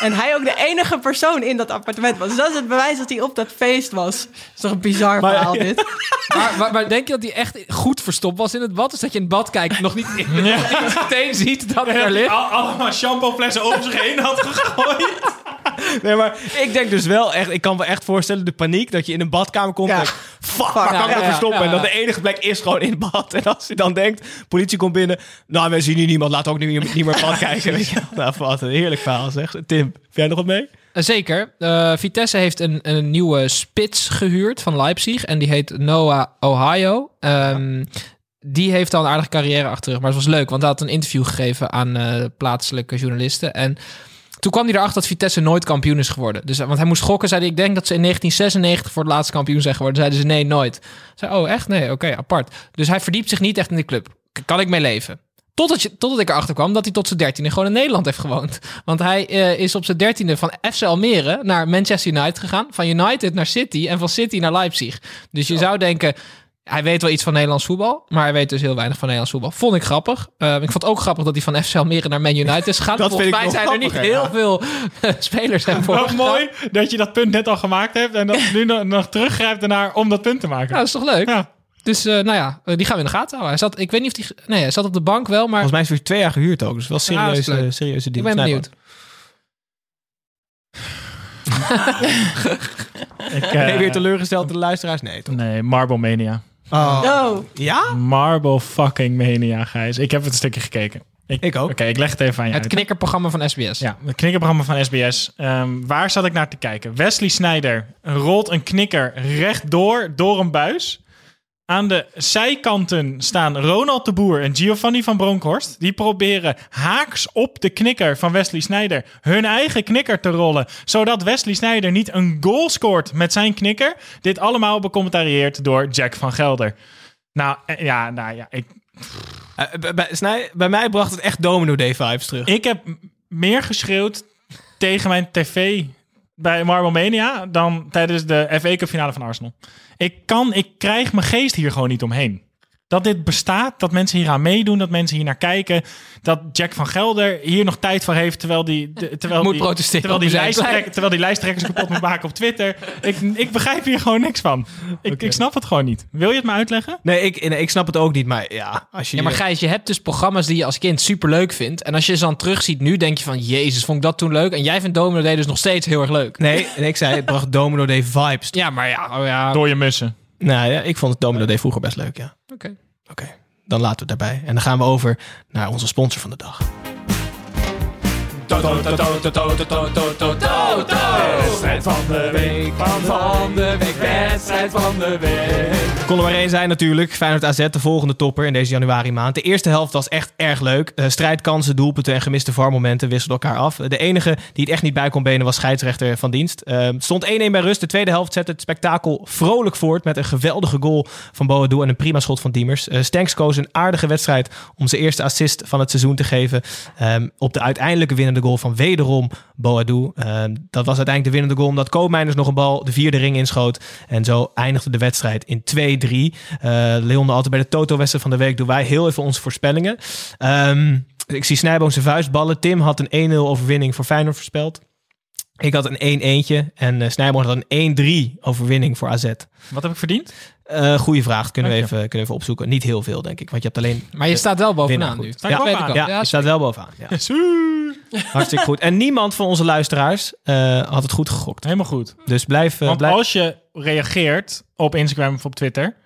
En hij ook de enige persoon in dat appartement was. Dus dat is het bewijs dat hij op dat feest was. Dat is toch een bizar Maar- verhaal dit? *laughs* Maar, maar, maar denk je dat hij echt goed verstopt was in het bad? Dus dat je in het bad kijkt nog niet, nog *laughs* niet meteen ziet dat hij er ligt? Al, allemaal shampooflessen over zich heen had gegooid. *laughs* Nee, maar ik denk dus wel echt, ik kan me echt voorstellen de paniek dat je in een badkamer komt Ja. en fuck, waar Ja, kan ik ja, verstoppen? ja, En dat de enige plek is gewoon in het bad. En als je dan denkt, politie komt binnen, nou, we zien hier niemand, laat ook niet meer, niet meer bad *laughs* kijken. Weet je. Nou, wat een heerlijk verhaal zeg. Tim, heb jij nog wat mee? Eh, Zeker. Eh, Vitesse heeft een, een nieuwe spits gehuurd van Leipzig. En die heet Noah Ohio. Ehm, Die heeft al een aardige carrière achter rug. Maar het was leuk, want hij had een interview gegeven aan eh, plaatselijke journalisten. En toen kwam hij erachter dat Vitesse nooit kampioen is geworden. Dus, want hij moest gokken, zei hij, ik denk dat ze in 1996 voor het laatste kampioen zijn geworden. Zeiden ze nee, nooit. Zei, oh echt? Nee, oké, apart. Dus hij verdiept zich niet echt in de club. Kan ik mee leven? Totdat, je, totdat ik erachter kwam dat hij tot zijn dertiende gewoon in Nederland heeft gewoond. *laughs* Want hij eh, is op zijn dertiende van FC Almere naar Manchester United gegaan. Van United naar City en van City naar Leipzig. Dus je zou denken, hij weet wel iets van Nederlands voetbal. Maar hij weet dus heel weinig van Nederlands voetbal. Vond ik grappig. Eh, ik vond het ook grappig dat hij van FC Almere naar Man United is gegaan. *laughs* Dat Volgens vind ik mij zijn er niet heel ja. veel eh, spelers hebben Wat mooi dat je dat punt net al gemaakt hebt en dat je *laughs* nu nog, nog teruggrijpt ernaar om dat punt te maken. Ja, dat is toch leuk? Ja. Dus eh, nou ja, eh, die gaan we in de gaten houden. Hij zat, ik weet niet of hij... Nee, hij zat op de bank wel, maar Volgens mij is hij voor twee jaar gehuurd ook. Dus wel Ja, dat is serieuze, leuk. serieuze ik deal. ben Snijboon. benieuwd. *laughs* Ik, Ben je weer teleurgesteld door de luisteraars? Nee, toch? Nee, Marble Mania. Oh. Oh, Ja? Marble fucking Mania, Gijs. Ik heb het een stukje gekeken. Ik ook. Oké, ik leg het even aan je Het uit. knikkerprogramma van SBS. Ja, het knikkerprogramma van SBS. Ehm, waar zat ik naar te kijken? Wesley Snyder rolt een knikker rechtdoor door een buis. Aan de zijkanten staan Ronald de Boer en Giovanni van Bronckhorst. Die proberen haaks op de knikker van Wesley Snyder hun eigen knikker te rollen. Zodat Wesley Snyder niet een goal scoort met zijn knikker. Dit allemaal becommentarieerd door Jack van Gelder. Nou, eh, ja, nou ja, ik, Eh, bij- bij, Snij, bij mij bracht het echt Domino Day vibes terug. ik heb meer geschreeuwd tegen mijn tv bij Marble dan tijdens de FA Cup finale van Arsenal. Ik kan, ik krijg mijn geest hier gewoon niet omheen. Dat dit bestaat, dat mensen hier aan meedoen, dat mensen hier naar kijken. Dat Jack van Gelder hier nog tijd voor heeft terwijl die, de- *laughs* terwijl Moet die, protesteren terwijl die, lijsttrek, terwijl die lijsttrekkers kapot moet maken op Twitter. Ik, ik begrijp hier gewoon niks van. Ik, ik snap het gewoon niet. Wil je het me uitleggen? Nee ik, nee, ik snap het ook niet, maar ja, als je... Ja, maar Gijs, je hebt dus programma's die je als kind super leuk vindt. En als je ze dan terugziet nu, denk je van... Jezus, vond ik dat toen leuk? En jij vindt Domino Day dus nog steeds heel erg leuk. Nee, en ik zei, het bracht Domino Day vibes. Ja, maar ja, oh ja. Door je mussen. Nou ja, ik vond het Domino Day vroeger best leuk, ja. Oké. Oké, dan laten we het daarbij. En dan gaan we over naar onze sponsor van de dag. Wedstrijd van de week, van de week, van de week. Kon er maar één zijn natuurlijk. Feyenoord AZ, de volgende topper in deze januari maand. De eerste helft was echt erg leuk. Eh, strijdkansen, doelpunten en gemiste VAR-momenten wisselden elkaar af. De enige die het echt niet bij kon benen was scheidsrechter van dienst. Eh, stond 1-1 bij rust. De tweede helft zette het spektakel vrolijk voort met een geweldige goal van Boadu en een prima schot van Diemers. Eh Stenks koos een aardige wedstrijd om zijn eerste assist van het seizoen te geven. Ehm, op de uiteindelijke winnende goal van wederom Boadu. Ehm, dat was uiteindelijk de winnende goal omdat Koopmeiners nog een bal de vierde ring inschoot. En zo eindigde de wedstrijd in 2-3. Eh Leon, altijd bij de Toto-wedstrijd van de week doen wij heel even onze voorspellingen. Ehm, ik zie Snijboom zijn vuistballen. Tim had een 1-0 overwinning voor Feyenoord voorspeld. Ik had een 1-1'tje en uh, Snijboom had een 1-3 overwinning voor AZ. Wat heb ik verdiend? Uh, goeie vraag, kunnen we, je. even, kunnen we even opzoeken. Niet heel veel, denk ik, want je hebt alleen... Maar je staat wel bovenaan winnaar nu. Ja, bovenaan? ja, Ja, je staat wel bovenaan. Ja. *laughs* Hartstikke goed. En niemand van onze luisteraars eh, had het goed gegokt. Helemaal goed. Dus blijf... eh, Want blijf... als je reageert op Instagram of op Twitter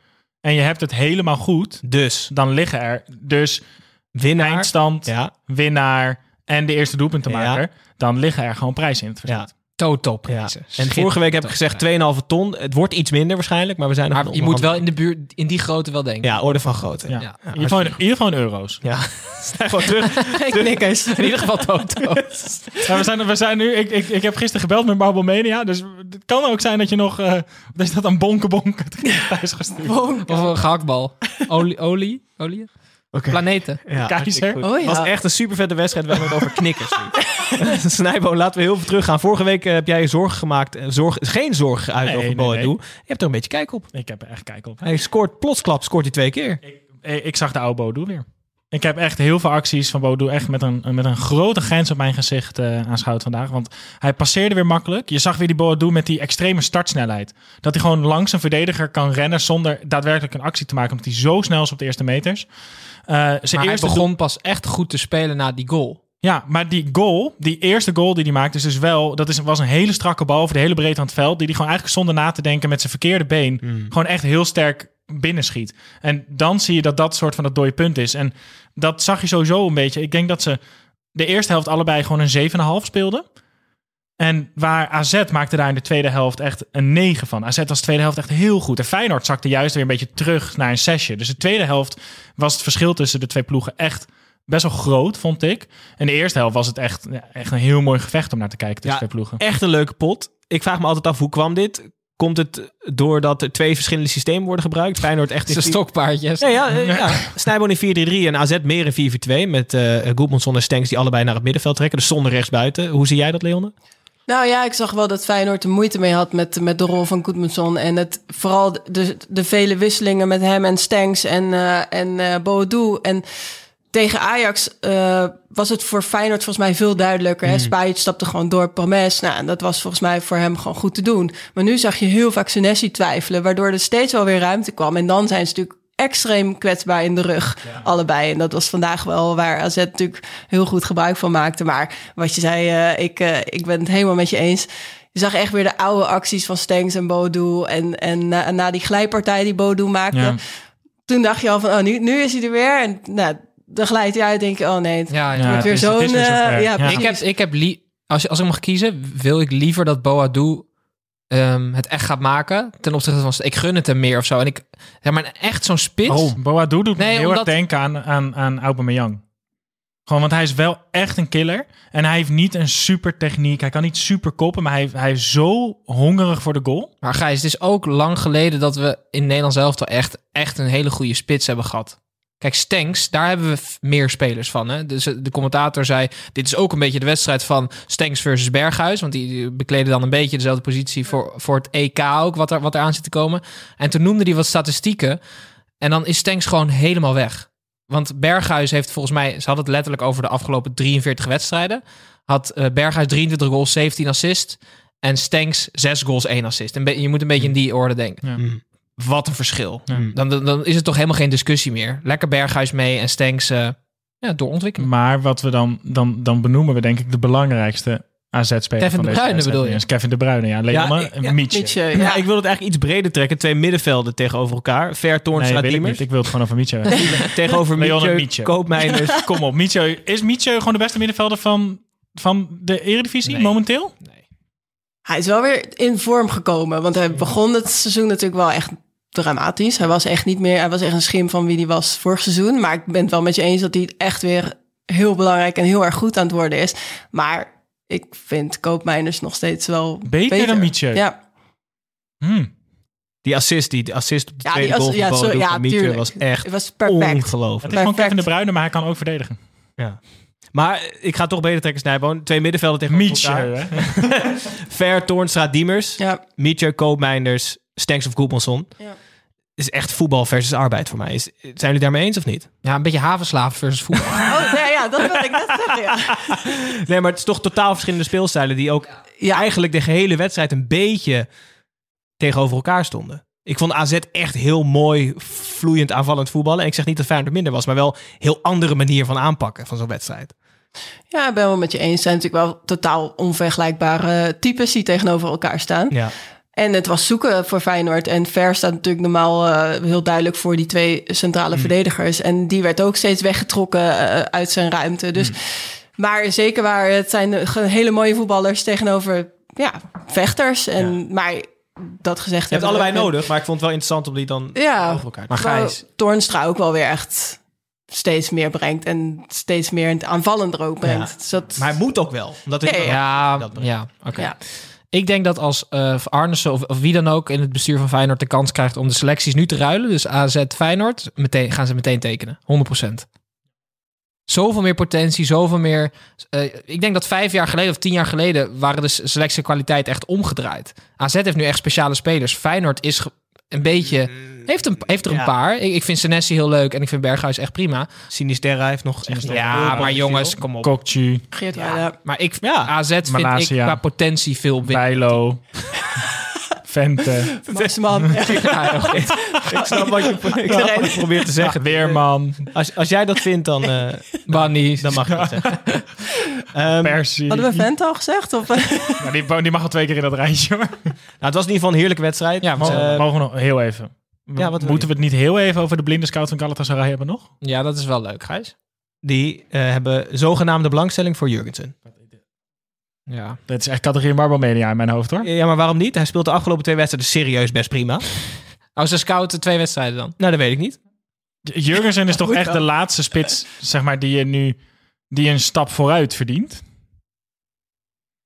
en je hebt het helemaal goed, Dus, dan liggen er dus winnaar... eindstand, Ja, winnaar en de eerste doelpuntenmaker. Ja. Dan liggen er gewoon prijzen in het verzet. Ja. Toto Ja. En vorige week heb ik gezegd 2,5 ton. Het wordt iets minder waarschijnlijk, maar we zijn nog Maar je moet wel in, de buurt, in die grootte wel denken. Ja, orde van grootte. Ja. Ja. in, ieder geval, in ieder geval in euro's. Ja, *laughs* gewoon terug. *laughs* Knikkers. In ieder geval Toto. *laughs* Ja, we, zijn, we zijn nu, ik, ik, ik heb gisteren gebeld met Marble Mania, dus het kan ook zijn dat je nog, eh dat je dat aan bonken bonken thuis gestuurd. of een gehaktbal. Olie? Olie? Olie? Oké. Planeten. Ja, Keizer. Oh ja. Was echt een super vette wedstrijd. We hebben het over knikkers. nu. *laughs* Snijbo, laten we heel veel teruggaan. Vorige week eh, heb jij je zorgen gemaakt. eh, Zorg, geen zorgen geuit Nee, over nee, Boadu. nee. Je hebt er een beetje kijk op. Ik heb er echt kijk op. Hij scoort plotsklap, scoort hij twee keer. Ik, ik zag de oude Bodo weer. Ik heb echt heel veel acties van Bodo echt met een, met een grote grens op mijn gezicht eh aanschouwd vandaag. Want hij passeerde weer makkelijk. Je zag weer die Bodo met die extreme startsnelheid. Dat hij gewoon langs een verdediger kan rennen zonder daadwerkelijk een actie te maken. Omdat hij zo snel is op de eerste meters. Zijn Maar hij begon pas echt goed te spelen na die goal. Ja, maar die goal, die eerste goal die hij maakte, is dus wel, dat is, was een hele strakke bal over de hele breedte van het veld, die hij gewoon eigenlijk zonder na te denken met zijn verkeerde been gewoon echt heel sterk binnenschiet. En dan zie je dat dat soort van dat dode punt is. En dat zag je sowieso een beetje. Ik denk dat ze de eerste helft allebei gewoon een 7,5 speelden. En waar AZ maakte daar in de tweede helft echt een 9 van. AZ was de tweede helft echt heel goed. En Feyenoord zakte juist weer een beetje terug naar een zesje. Dus de tweede helft was het verschil tussen de twee ploegen echt best wel groot, vond ik. En de eerste helft was het echt, echt een heel mooi gevecht om naar te kijken tussen Ja, twee ploegen. Echt een leuke pot. Ik vraag me altijd af, hoe kwam dit? Komt het doordat er twee verschillende systemen worden gebruikt? Feyenoord echt... Het is een stokpaardjes. Nee, ja, eh, ja. *laughs* Snijboon in 4-3-3 en AZ meer in 4-4-2. Met eh Goedmanson en Stenks die allebei naar het middenveld trekken. Dus zonder rechtsbuiten. Hoe zie jij dat, Leonne? Nou ja, ik zag wel dat Feyenoord er moeite mee had met, met de rol van Goedmanson. En het, vooral de, de vele wisselingen met hem en Stenks en, eh en eh Boadu. En tegen Ajax eh, was het voor Feyenoord volgens mij veel duidelijker. Hè? Spajic stapte gewoon door Promes. Nou, en dat was volgens mij voor hem gewoon goed te doen. Maar nu zag je heel vaak Senesi twijfelen, waardoor er steeds wel weer ruimte kwam. En dan zijn ze natuurlijk extreem kwetsbaar in de rug, allebei. En dat was vandaag wel waar AZ natuurlijk heel goed gebruik van maakte. Maar wat je zei, eh, ik, eh, ik ben het helemaal met je eens. Je zag echt weer de oude acties van Stengs en Bodu. En, en na, na die glijpartij die Bodu maakte, Ja. toen dacht je al van, oh, nu, nu is hij er weer. En nou, dan glijdt hij uit, denk je, oh nee, het Ja, ja. Ja, wordt weer het is- het zo'n... weer eh, ja. Ik heb, ik heb li- als, je- als ik mag kiezen, wil ik liever dat Boadu ehm, het echt gaat maken. Ten opzichte van, ik gun het hem meer of zo. En ik, ja, maar echt zo'n spits. Oh, Boadu doet me heel omdat- erg denken aan, aan, aan Aubameyang. Gewoon, want hij is wel echt een killer. En hij heeft niet een super techniek. Hij kan niet super koppen, maar hij, hij is zo hongerig voor de goal. Maar Gijs, het is ook lang geleden dat we in Nederland zelf toch echt, echt een hele goede spits hebben gehad. Kijk, Stenks, daar hebben we meer spelers van. Hè? Dus eh, de commentator zei, dit is ook een beetje de wedstrijd van Stenks versus Berghuis. Want die bekleden dan een beetje dezelfde positie voor, voor het EK ook, wat er, wat er aan zit te komen. En toen noemde hij wat statistieken. En dan is Stenks gewoon helemaal weg. Want Berghuis heeft volgens mij, ze hadden het letterlijk over de afgelopen 43 wedstrijden. Had eh, Berghuis 23 goals, 17 assists. En Stenks 6 goals, 1 assist. En je moet een beetje in die orde denken. Ja. Wat een verschil. Dan, dan, dan is het toch helemaal geen discussie meer. Lekker Berghuis mee en Stenks eh, ja, doorontwikkelen. Maar wat we dan, dan, dan benoemen we denk ik de belangrijkste AZ-speler Kevin van De deze Bruyne bedoel je? Is Kevin De Bruyne, ja. Ik- en ja, Mietje. Mietje, Ja. ja. ik wil het eigenlijk iets breder trekken. Twee middenvelden tegenover elkaar. Ver Nee, Toornstra, wil ik niet. Ik wil het gewoon over Mietje. *laughs* Tegenover Leon Mietje. Koopmeiners. *laughs* Kom op, Mietje. Is Mietje gewoon de beste middenvelder van, van de Eredivisie Nee. momenteel? Hij is wel weer in vorm gekomen. Want hij begon het seizoen natuurlijk wel echt dramatisch. Hij was echt niet meer... Hij was echt een schim van wie hij was vorig seizoen. Maar ik ben het wel met je eens dat hij echt weer heel belangrijk en heel erg goed aan het worden is. Maar ik vind Koopmeiners nog steeds wel Beter dan Mietje? Ja. Hmm. Die assist, die, assist op de Ja, tweede goal ja, ja, van Mietje was echt Het was perfect. Het ongelooflijk. is gewoon Perfect. Kevin De Bruyne, maar hij kan ook verdedigen. Ja. Maar ik ga toch beter trekken, Snijboon. Twee middenvelden tegenover Mietje? *laughs* Ver, Toornstra, Diemers. Ja. Mietje, Koopmeiners, Stenks of Goedmanson. Ja. Is echt voetbal versus arbeid voor mij. Is, zijn jullie daarmee eens of niet? Ja, een beetje havenslaven versus voetbal. *laughs* Oh, ja, ja, dat wil ik net zeggen, ja. *laughs* Nee, maar het is toch totaal verschillende speelstijlen... die ook Ja. eigenlijk de gehele wedstrijd een beetje tegenover elkaar stonden. Ik vond AZ echt heel mooi, vloeiend aanvallend voetballen. En ik zeg niet dat Feyenoord minder was... maar wel een heel andere manier van aanpakken van zo'n wedstrijd. Ja, ik ben wel met je eens. Het zijn natuurlijk wel totaal onvergelijkbare types die tegenover elkaar staan. Ja. En het was zoeken voor Feyenoord. En Ver staat natuurlijk normaal eh, heel duidelijk voor die twee centrale verdedigers. En die werd ook steeds weggetrokken eh, uit zijn ruimte. Dus, Maar zeker waar, het zijn hele mooie voetballers tegenover ja, vechters. En, Maar dat gezegd Je hebt allebei nodig, maar ik vond het wel interessant om die dan Ja, over elkaar te Gijs, Toornstra ook wel weer echt steeds meer brengt. En steeds meer in het aanvallender ook brengt. Ja. Dus dat, Maar hij moet ook wel. Omdat Ja, ja. ja, dat ja oké. ja. Ik denk dat als eh Arnissen of, of wie dan ook in het bestuur van Feyenoord de kans krijgt om de selecties nu te ruilen, dus AZ Feyenoord, meteen, gaan ze meteen tekenen. 100%. Zoveel meer potentie, zoveel meer. eh, ik denk dat vijf jaar geleden of tien jaar geleden waren de selectiekwaliteit echt omgedraaid. AZ heeft nu echt speciale spelers. Feyenoord is een beetje. Heeft, een, heeft er een Ja. paar. Ik, ik vind Senesi heel leuk en ik vind Berghuis echt prima. Sinisterra heeft nog echt Ja, maar jongens, kom op. Ruida. Maar ik, Ja. AZ vind ik qua potentie veel. Bijlo, *laughs* Vente. *laughs* Ja, oké. *laughs* Ik snap wat je, ik snap wat je probeert te zeggen. Weerman, Als, als jij dat vindt, dan, eh, *laughs* Bunny. dan mag je dat zeggen. Ehm, Persie. Hadden we Vent al gezegd? Of, Ja, die, die mag al twee keer in dat rijtje hoor. nou, het was in ieder geval een heerlijke wedstrijd. Ja, Mogen, Eh, mogen we nog heel even. Ja, wat wil Moeten we het niet heel even over de blinde scout van Galatasaray hebben nog? Ja, dat is wel leuk, Gijs. die eh, hebben zogenaamde belangstelling voor Jurgensen. Ja. Dat is echt categorie Marble Media in mijn hoofd hoor. Ja, maar waarom niet? Hij speelt de afgelopen twee wedstrijden serieus best prima. Oh, ze scouten twee wedstrijden dan. Nou, dat weet ik niet. Jurgensen is *laughs* toch echt dan. de laatste spits, zeg maar, die je nu die een stap vooruit verdient.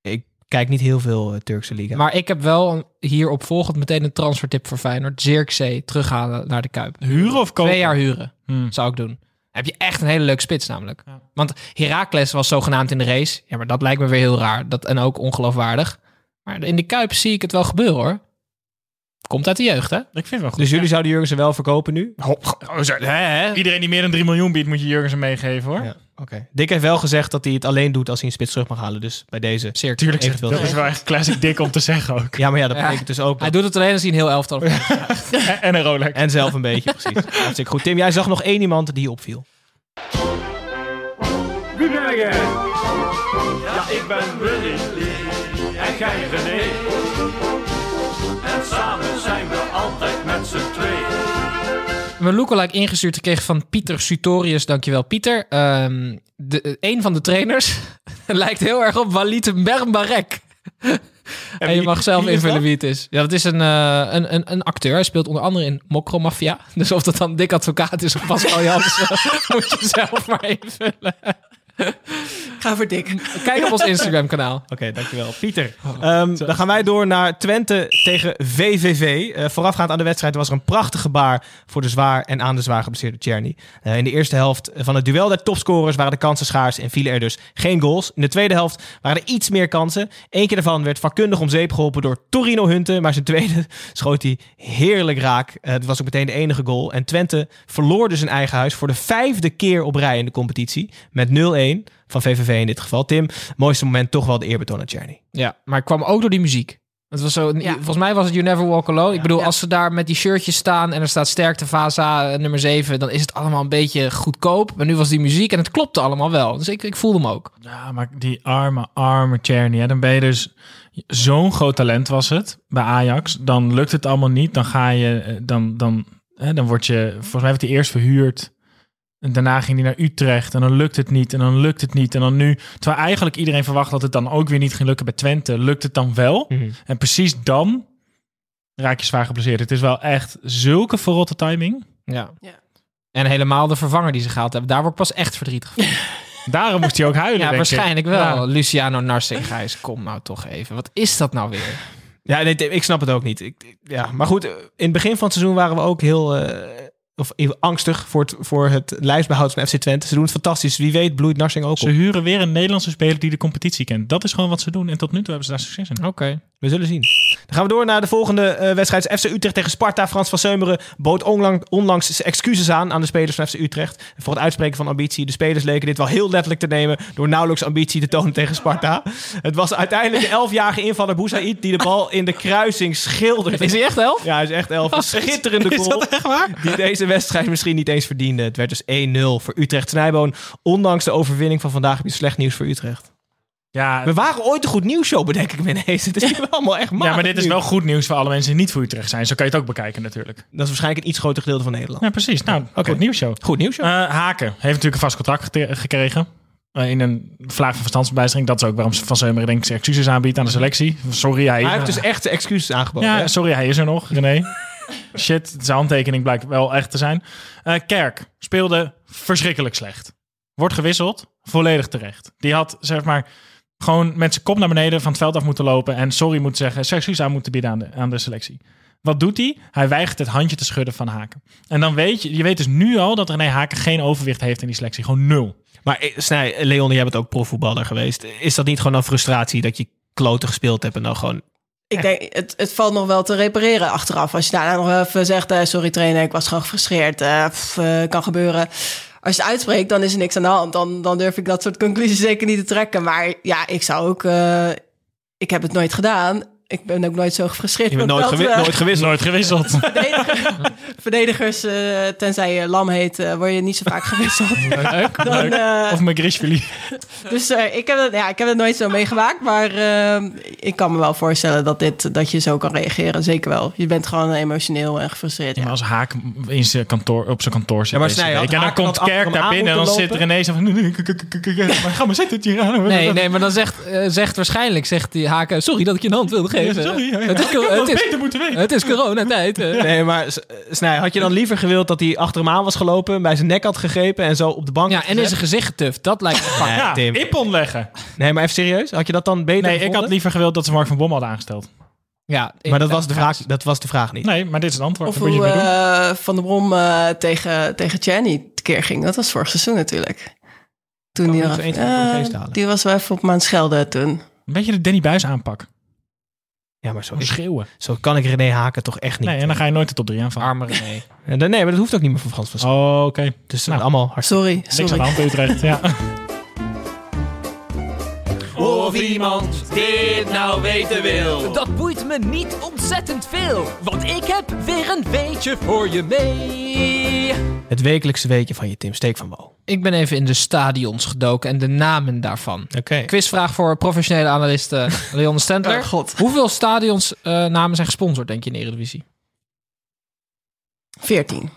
Ik kijk niet heel veel eh, Turkse liga. Maar ik heb wel hierop volgend meteen een transfertip voor Feyenoord. Zirkzee terughalen naar de Kuip. Huren of kopen? Twee jaar huren Hmm. zou ik doen. Heb je echt een hele leuke spits namelijk. Ja. Want Heracles was zogenaamd in de race. Ja, maar dat lijkt me weer heel raar. Dat, en ook ongeloofwaardig. Maar in de Kuip zie ik het wel gebeuren hoor. Komt uit de jeugd hè? Ik vind het wel goed. dus jullie zouden Jurgensen wel verkopen nu? Hop, oh, zo- hè, hè? Iedereen die meer dan 3 miljoen biedt, moet je Jurgensen meegeven hoor. Ja, oké. Dick heeft wel gezegd dat hij het alleen doet als hij een spits terug mag halen. Dus bij deze. Zeer Tuurlijk, Eventueel. dat is wel echt classic dik om te zeggen ook. Ja, maar ja, dat Ja. betekent dus ook. Hij doet het alleen als hij een heel elftal *laughs* heeft. En- en een Rolex. En zelf een beetje, precies. *laughs* Hartstikke goed. Tim, jij zag nog één iemand die opviel. Wie ben jij? Ja, ik ben Willy. En jij René. En samen zijn we altijd met z'n tweeën. Een lookalike ingestuurd gekregen van Pieter Sutorius. Dankjewel, Pieter. Ehm de, een van de trainers *laughs* lijkt heel erg op Walid Bermbarek. En je mag zelf invullen wie het is. Ja, dat is een, eh, een, een, een acteur. Hij speelt onder andere in Mokro Mafia. *laughs* Dus of dat dan Dick Advocaat is of Pascal *laughs* Jansen, moet je zelf maar invullen. Ga voor dik. *laughs* Kijk op ons Instagram kanaal. *laughs* Oké, dankjewel. Pieter. Ehm, dan gaan wij door naar Twente tegen VVV. Eh, voorafgaand aan de wedstrijd was er een prachtig gebaar voor de zwaar en aan de zwaar geblesseerde Czerny. Eh, in de eerste helft van het duel der topscorers waren de kansen schaars en vielen er dus geen goals. In de tweede helft waren er iets meer kansen. Eén keer daarvan werd vakkundig om zeep geholpen door Torino Hunte, maar zijn tweede *laughs* schoot hij heerlijk raak. Eh, het was ook meteen de enige goal. En Twente verloor dus in eigen huis voor de vijfde keer op rij in de competitie met 0-1 van VVV in dit geval. Tim, mooiste moment toch wel de eerbetoon aan Czerny. Ja, maar het kwam ook door die muziek. Het was zo, Volgens mij was het You Never Walk Alone. Ik bedoel, als ze daar met die shirtjes staan en er staat sterkte Vaza eh, nummer 7, dan is het allemaal een beetje goedkoop. Maar nu was die muziek en het klopte allemaal wel. Dus ik, ik voelde hem ook. Ja, maar die arme, arme Czerny. Hè, dan ben je dus... Zo'n groot talent was het bij Ajax. Dan lukt het allemaal niet. Dan ga je... eh, Dan, dan, hè, dan word je... Volgens mij werd hij eerst verhuurd. En daarna ging hij naar Utrecht. En dan lukt het niet. En dan lukt het niet. En dan nu... Terwijl eigenlijk iedereen verwacht dat het dan ook weer niet ging lukken bij Twente. Lukt het dan wel. Mhm. En precies dan raak je zwaar geblesseerd. Het is wel echt zulke verrotte timing. Ja. En helemaal de vervanger die ze gehaald hebben. Daar word ik pas echt verdrietig van. *laughs* Daarom moest hij ook huilen, Ja, denk ik. waarschijnlijk wel. Ja. Luciano Narsing, Gijs, kom nou toch even. Wat is dat nou weer? Ja, nee, ik snap het ook niet. Ik, ja, maar goed, in het begin van het seizoen waren we ook heel eh, of even angstig voor het, voor het lijfsbehoud van FC Twente. Ze doen het fantastisch. Wie weet bloeit Narsing ook Ze op. huren weer een Nederlandse speler die de competitie kent. Dat is gewoon wat ze doen. En tot nu toe hebben ze daar succes in. Oké. We zullen zien. Dan gaan we door naar de volgende eh, wedstrijd. FC Utrecht tegen Sparta. Frans van Seumeren bood onlang, onlangs zijn excuses aan aan de spelers van FC Utrecht. Voor het uitspreken van ambitie. De spelers leken dit wel heel letterlijk te nemen door nauwelijks ambitie te tonen tegen Sparta. Het was uiteindelijk de elfjarige invaller Boussaïd die de bal in de kruising schilderde. Is hij echt elf? Ja, hij is echt elf. Een schitterende Is goal. dat echt waar? Die deze wedstrijd misschien niet eens verdiende. Het werd dus 1-0 voor Utrecht Snijboon. Ondanks de overwinning van vandaag heb je slecht nieuws voor Utrecht. Ja, We waren ooit een goed nieuwsshow, bedenk ik me ineens. Het is nu allemaal echt ja, matig maar dit is nu. wel goed nieuws voor alle mensen die niet voor Utrecht zijn. Zo kan je het ook bekijken natuurlijk. Dat is waarschijnlijk een iets groter gedeelte van Nederland. Ja, precies. Nou, goed nieuws, show. Goed nieuws, joh. Eh, Haken heeft natuurlijk een vast contract gekregen. Eh, in een vlaag van verstandsbijstering. Dat is ook waarom Van Zeumeren denk ik zijn excuses aanbiedt aan de selectie. Sorry, hij, Hij heeft dus echt excuses aangeboden. Ja, sorry, hij is er nog, René. *laughs* Shit, zijn handtekening blijkt wel echt te zijn. Eh, Kerk speelde verschrikkelijk slecht. Wordt gewisseld, volledig terecht. Die had, zeg maar, gewoon met zijn kop naar beneden van het veld af moeten lopen... en sorry moeten zeggen, zijn excuus aan moeten bieden aan de, aan de selectie. Wat doet hij? Hij weigert het handje te schudden van Haken. En dan weet je, je weet dus nu al dat René Haken geen overwicht heeft in die selectie. Gewoon nul. Maar eh, Snij, Leon, jij bent ook profvoetballer geweest. Is dat niet gewoon een frustratie dat je kloten gespeeld hebt en dan gewoon... Ik denk, het, het valt nog wel te repareren achteraf. Als je daarna nog even zegt, eh, sorry trainer, ik was gewoon gefrustreerd. pff, eh, kan gebeuren. Als je uitspreekt, dan is er niks aan de hand. Dan, dan durf ik dat soort conclusies zeker niet te trekken. Maar ja, ik zou ook... eh, ik heb het nooit gedaan. Ik ben ook nooit zo gefrustreerd. Je bent van nooit, gewi- eh, nooit gewisseld. Nooit gewisseld. verdediger- verdedigers, eh, tenzij je lam heet, eh, word je niet zo vaak gewisseld. Leuk, Dan, leuk. eh, Of McGrishvili. Dus eh, ik, heb het, ja, ik heb het nooit zo meegemaakt. Maar eh, ik kan me wel voorstellen dat, dit, dat je zo kan reageren. Zeker wel. Je bent gewoon emotioneel en gefrustreerd. Ja, maar als Haak in zijn kantoor, op zijn kantoor zit Ja, maar deze Snij, had week, en dan Haak komt Kerk daar binnen en dan zit er ineens van... Maar ga maar zitten hier aan. Nee, nee, maar dan zegt, eh, zegt waarschijnlijk, zegt die Haken, sorry dat ik je een hand wilde geven. Sorry, ja, ja. Het is, het het is, beter moeten weten. het is coronatijd. eh. Nee, maar Snij, had je dan liever gewild dat hij achter hem aan was gelopen, bij zijn nek had gegrepen en zo op de bank... Ja, en in zijn gezicht getuft. Dat lijkt me Ja, Tim. Ippon leggen. Nee, maar even serieus. Had je dat dan beter Nee, ik had liever gewild dat ze Mark van Bommel hadden aangesteld. Ja, Maar dat was, de vraag, dat was de vraag niet. Nee, maar dit is het antwoord. Of Wat moet je hoe mee doen? eh, Van der Brom eh, tegen, tegen Channy tekeer ging. Dat was vorig seizoen natuurlijk. Toen die, me niet zo 1, 2, 3 voor de eh, geest halen. die was wel even op Maanschelde toen. Een beetje de Danny Buis aanpak. Ja, maar zo, Gewoon schreeuwen. zo kan ik René Haken toch echt niet. Nee, en dan ga je nooit de top 3 aanvallen. Arme René. Ja, Nee, maar dat hoeft ook niet meer voor Frans van. Oh, oké. Dus dat is Nou. allemaal hartstikke... Sorry, Niks aan de sorry. hand, Utrecht. Ja. *laughs* Of iemand dit nou weten wil. Dat boeit me niet ontzettend veel, want ik heb weer een weetje voor je mee. Het wekelijkse weetje van je Tim Steek van Wal. Ik ben even in de stadions gedoken en de namen daarvan. Oké. Quizvraag voor professionele analist eh, *laughs* Leon Stentler. Oh, God. Hoeveel stadions eh, namen zijn gesponsord, denk je, in de Eredivisie? 14.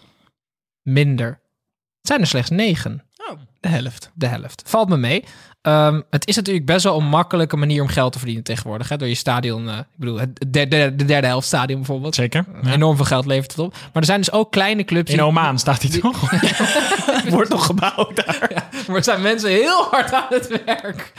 Minder. Het zijn er slechts negen. De helft. De helft. Valt me mee. Ehm, het is natuurlijk best wel een makkelijke manier om geld te verdienen tegenwoordig. Hè? Door je stadion, eh, ik bedoel, het derde, de derde helft stadion bijvoorbeeld. Zeker. ja. Enorm veel geld levert het op. Maar er zijn dus ook kleine clubs... In die- Oman staat hij toch? *laughs* *laughs* Wordt nog gebouwd daar. Maar er zijn mensen heel hard aan het werk.